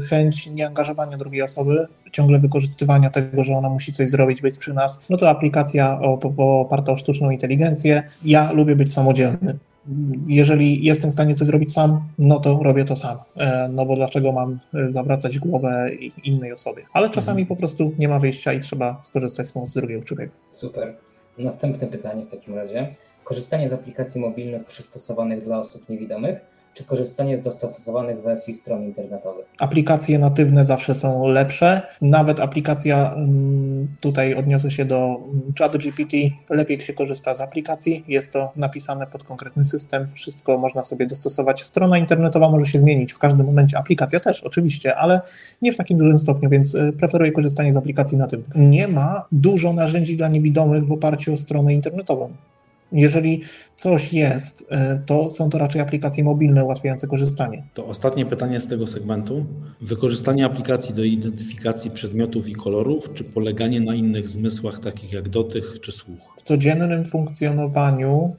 y, chęć nieangażowania drugiej osoby, ciągle wykorzystywania tego, że ona musi coś zrobić, być przy nas, no to aplikacja op- oparta o sztuczną inteligencję. Ja lubię być samodzielny jeżeli jestem w stanie coś zrobić sam, no to robię to sam. E, No bo dlaczego mam e, zawracać głowę innej osobie? Ale czasami po prostu nie ma wyjścia i trzeba skorzystać z pomocy drugiego człowieka. Super. Następne pytanie w takim razie. Korzystanie z aplikacji mobilnych przystosowanych dla osób niewidomych, czy korzystanie z dostosowanych wersji stron internetowych? Aplikacje natywne zawsze są lepsze. Nawet aplikacja, mm, tutaj odniosę się do mm, ChatGPT, lepiej się korzysta z aplikacji. Jest to napisane pod konkretny system, wszystko można sobie dostosować. Strona internetowa może się zmienić w każdym momencie, aplikacja też oczywiście, ale nie w takim dużym stopniu, więc y, preferuję korzystanie z aplikacji natywnych. Nie ma dużo narzędzi dla niewidomych w oparciu o stronę internetową. Jeżeli coś jest, y, to są to raczej aplikacje mobilne ułatwiające korzystanie. To ostatnie pytanie z tego segmentu. Wykorzystanie aplikacji do identyfikacji przedmiotów i kolorów, czy poleganie na innych zmysłach, takich jak dotyk czy słuch? w codziennym funkcjonowaniu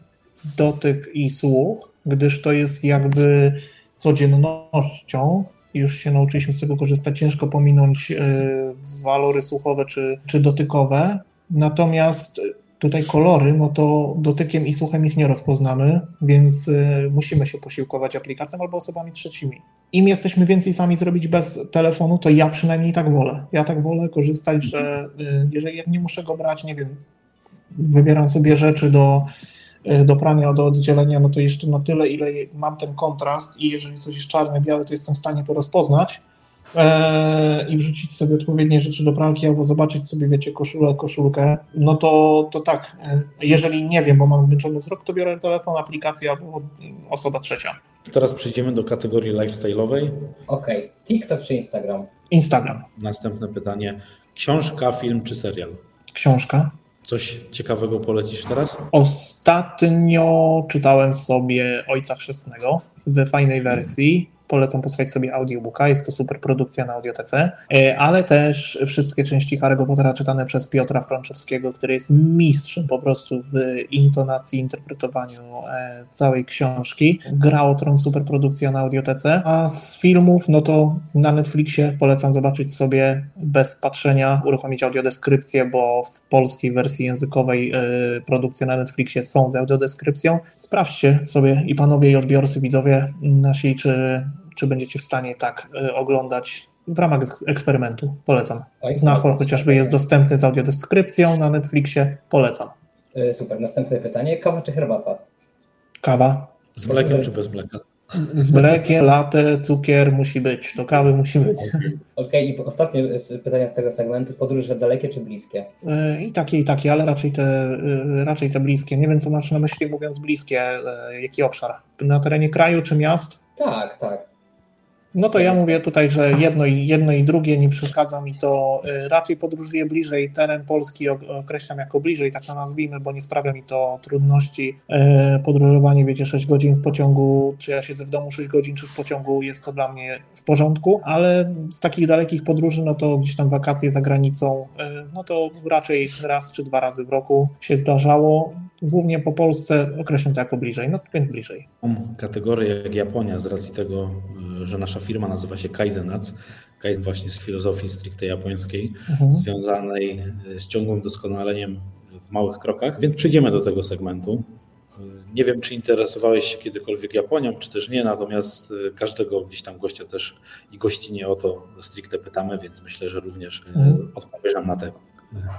dotyk i słuch, gdyż to jest jakby codziennością. Już się nauczyliśmy z tego korzystać, ciężko pominąć e, walory słuchowe czy, czy dotykowe. Natomiast tutaj kolory, no to dotykiem i słuchem ich nie rozpoznamy, więc e, musimy się posiłkować aplikacją albo osobami trzecimi. Im jesteśmy więcej sami zrobić bez telefonu, to ja przynajmniej tak wolę. Ja tak wolę korzystać, że e, jeżeli nie muszę go brać, nie wiem, wybieram sobie rzeczy do, y, do prania, do oddzielenia, no to jeszcze na tyle, ile mam ten kontrast i jeżeli coś jest czarne, białe, to jestem w stanie to rozpoznać i wrzucić sobie odpowiednie rzeczy do pralki albo zobaczyć sobie, wiecie, koszulę, koszulkę, no to, to tak, e, jeżeli nie wiem, bo mam zmęczony wzrok, to biorę telefon, aplikację albo osoba trzecia. Teraz przejdziemy do kategorii lifestyle'owej. Okej, TikTok czy Instagram? Instagram, Następne pytanie. Książka, film czy serial? książka. Coś ciekawego polecisz teraz? Ostatnio czytałem sobie Ojca Chrzestnego w fajnej wersji. Polecam posłuchać sobie audiobooka, jest to super produkcja na audiotece, E, ale też wszystkie części Harry'ego Pottera czytane przez Piotra Frączewskiego, który jest mistrzem po prostu w intonacji, interpretowaniu e, całej książki. Gra o Tron, super produkcja na audiotece, a z filmów, no to na Netflixie polecam zobaczyć sobie bez patrzenia, uruchomić audiodeskrypcję, bo w polskiej wersji językowej e, produkcje na Netflixie są z audiodeskrypcją. Sprawdźcie sobie i panowie i odbiorcy, widzowie nasi, czy, czy będziecie w stanie tak e, oglądać w ramach eks- eksperymentu. Polecam. Znafor super. chociażby jest dostępny z audiodeskrypcją na Netflixie. Polecam. Y, Super, następne pytanie. Kawa czy herbata? Kawa Z mlekiem czy bez mleka? z mlekiem, latte, cukier musi być. Do kawy musi być. Okej, i ostatnie pytanie z tego segmentu. Podróże dalekie czy bliskie? E, I takie, i takie, ale raczej te, e, raczej te bliskie. Nie wiem, co masz na myśli mówiąc bliskie, e, jaki obszar. Na terenie kraju czy miast? Tak, tak. No to ja mówię tutaj, że jedno i, jedno i drugie nie przeszkadza mi to. y, Raczej podróżuję bliżej, teren Polski ok- określam jako bliżej, tak to nazwijmy, bo nie sprawia mi to trudności. Y, Podróżowanie, wiecie, 6 godzin w pociągu, czy ja siedzę w domu 6 godzin, czy w pociągu, jest to dla mnie w porządku, ale z takich dalekich podróży, no to gdzieś tam wakacje za granicą, y, no to raczej raz czy dwa razy w roku się zdarzało. Głównie po Polsce określam to jako bliżej, no więc bliżej. Mam kategorię jak Japonia z racji tego, że nasza firma nazywa się Kaizenac. Kaizen właśnie z filozofii stricte japońskiej, Mhm. związanej y, z ciągłym doskonaleniem w małych krokach, więc przejdziemy do tego segmentu. Y, Nie wiem, czy interesowałeś się kiedykolwiek Japonią, czy też nie, natomiast y, każdego gdzieś tam gościa też i gościnie o to stricte pytamy, więc myślę, że również Mhm. odpowiesz nam na te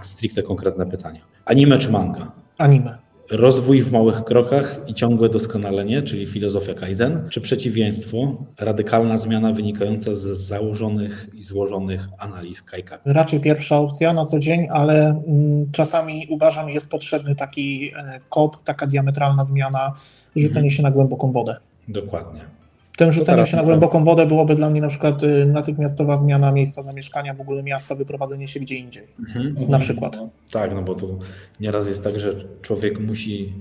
stricte konkretne pytania. Anime czy manga? Anime. Rozwój w małych krokach i ciągłe doskonalenie, czyli filozofia Kaizen, czy przeciwieństwo, radykalna zmiana wynikająca z założonych i złożonych analiz Kaikaki? Raczej pierwsza opcja na co dzień, ale mm, czasami uważam, jest potrzebny taki e, kop, taka diametralna zmiana, rzucenie Mhm. się na głęboką wodę. Dokładnie. Tym rzuceniem teraz się na głęboką wodę byłoby dla mnie na przykład y, natychmiastowa zmiana miejsca zamieszkania, w ogóle miasta, wyprowadzenie się gdzie indziej. Na przykład. Tak, no bo tu nieraz jest tak, że człowiek musi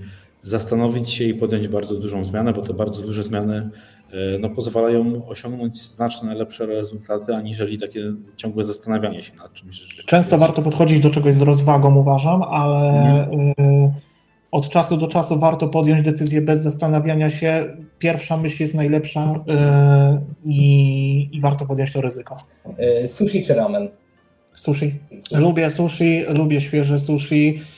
zastanowić się i podjąć bardzo dużą zmianę, bo te bardzo duże zmiany e, no, pozwalają osiągnąć znacznie lepsze rezultaty, aniżeli takie ciągłe zastanawianie się nad czymś. Często warto podchodzić do czegoś z rozwagą, uważam, ale y, od czasu do czasu warto podjąć decyzję bez zastanawiania się. Pierwsza myśl jest najlepsza y, i, i warto podjąć to ryzyko. Y, Sushi czy ramen? Sushi. Lubię sushi, lubię świeże sushi, e,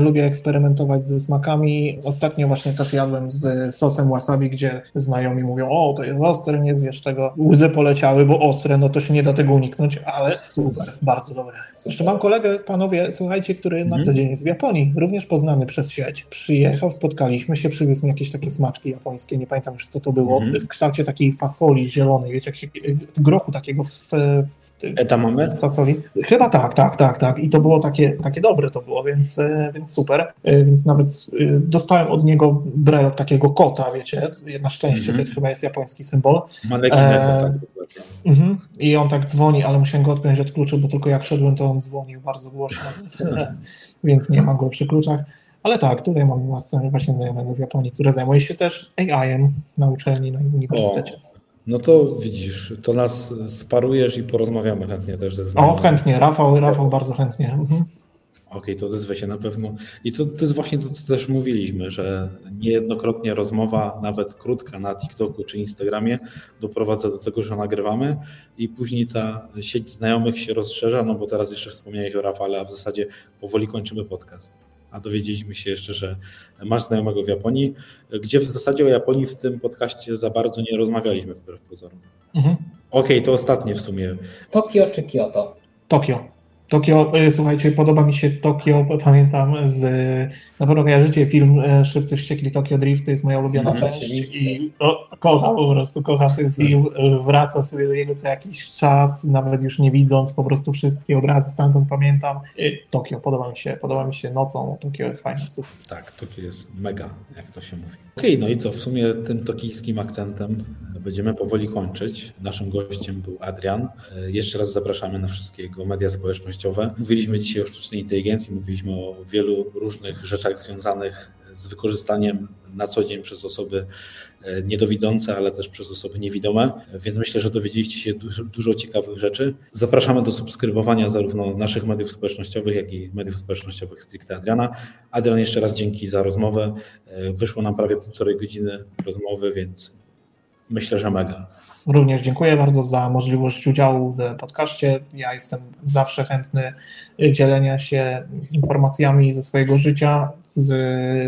lubię eksperymentować ze smakami. Ostatnio właśnie też jadłem z sosem wasabi, gdzie znajomi mówią, o to jest ostre, nie zjesz tego. Łzy poleciały, bo ostre, no to się nie da tego uniknąć, ale super, bardzo dobre. Jeszcze mam kolegę, panowie, słuchajcie, który na Mhm. co dzień jest w Japonii, również poznany przez sieć. Przyjechał, spotkaliśmy się, przywiózł mi jakieś takie smaczki japońskie, nie pamiętam już co to było, Mhm. w kształcie takiej fasoli zielonej, wiecie, jak się, grochu takiego w, w, w Edamame? fasoli. Chyba tak, tak, tak, tak. I to było takie, takie dobre to było, więc, e, więc super. E, Więc nawet e, dostałem od niego brelok takiego kota, wiecie. Na szczęście Mhm. to chyba jest japoński symbol. Manekinego, Eee, tak. dokładnie. Mhm. I on tak dzwoni, ale musiałem go odpiąć od kluczy, bo tylko jak szedłem, to on dzwonił bardzo głośno, więc, więc nie mam go przy kluczach. Ale tak, tutaj mam właśnie właśnie znajomego w Japonii, który zajmuje się też AI-em na uczelni, na uniwersytecie. No to widzisz, to nas sparujesz i porozmawiamy chętnie też ze O, znajomymi. chętnie, Rafał, Rafał bardzo chętnie. Mhm. Okej, to odezwę się na pewno. I to, to jest właśnie to, co też mówiliśmy, że niejednokrotnie rozmowa, nawet krótka na TikToku czy Instagramie, doprowadza do tego, że nagrywamy i później ta sieć znajomych się rozszerza, no bo teraz jeszcze wspomniałeś o Rafale, a w zasadzie powoli kończymy podcast. A dowiedzieliśmy się jeszcze, że masz znajomego w Japonii, gdzie w zasadzie o Japonii w tym podcaście za bardzo nie rozmawialiśmy wbrew pozorom. Mhm. Okej, to ostatnie w sumie. Tokio czy Kyoto? Tokio. Tokio, y, słuchajcie, podoba mi się Tokio, pamiętam z, na pewno kojarzycie film y, Szybcy Wściekli Tokio Drift, to jest moja ulubiona Mhm, część i to kocham po prostu, kocham ten film, y, wracam sobie do niego co jakiś czas, nawet już nie widząc po prostu wszystkie obrazy stamtąd pamiętam. Tokio, podoba mi się, podoba mi się nocą, Tokio jest fajne, super. Tak, Tokio jest mega, jak to się mówi. Okej, no i co, w sumie tym tokijskim akcentem będziemy powoli kończyć. Naszym gościem był Adrian. E, Jeszcze raz zapraszamy na wszystkie jego media społecznościowe. Mówiliśmy dzisiaj o sztucznej inteligencji, mówiliśmy o wielu różnych rzeczach związanych z wykorzystaniem na co dzień przez osoby e, niedowidzące, ale też przez osoby niewidome, więc myślę, że dowiedzieliście się dużo, dużo ciekawych rzeczy. Zapraszamy do subskrybowania zarówno naszych mediów społecznościowych, jak i mediów społecznościowych stricte Adriana. Adrian, jeszcze raz dzięki za rozmowę. E, Wyszło nam prawie półtorej godziny rozmowy, więc myślę, że mega. Również dziękuję bardzo za możliwość udziału w podcaście. Ja jestem zawsze chętny dzielenia się informacjami ze swojego życia, z,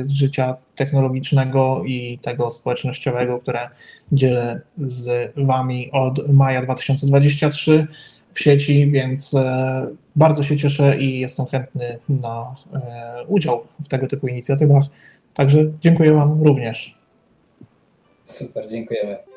z życia technologicznego i tego społecznościowego, które dzielę z Wami od maja 2023 w sieci, więc e, bardzo się cieszę i jestem chętny na e, udział w tego typu inicjatywach. Także dziękuję Wam również. Super, dziękujemy.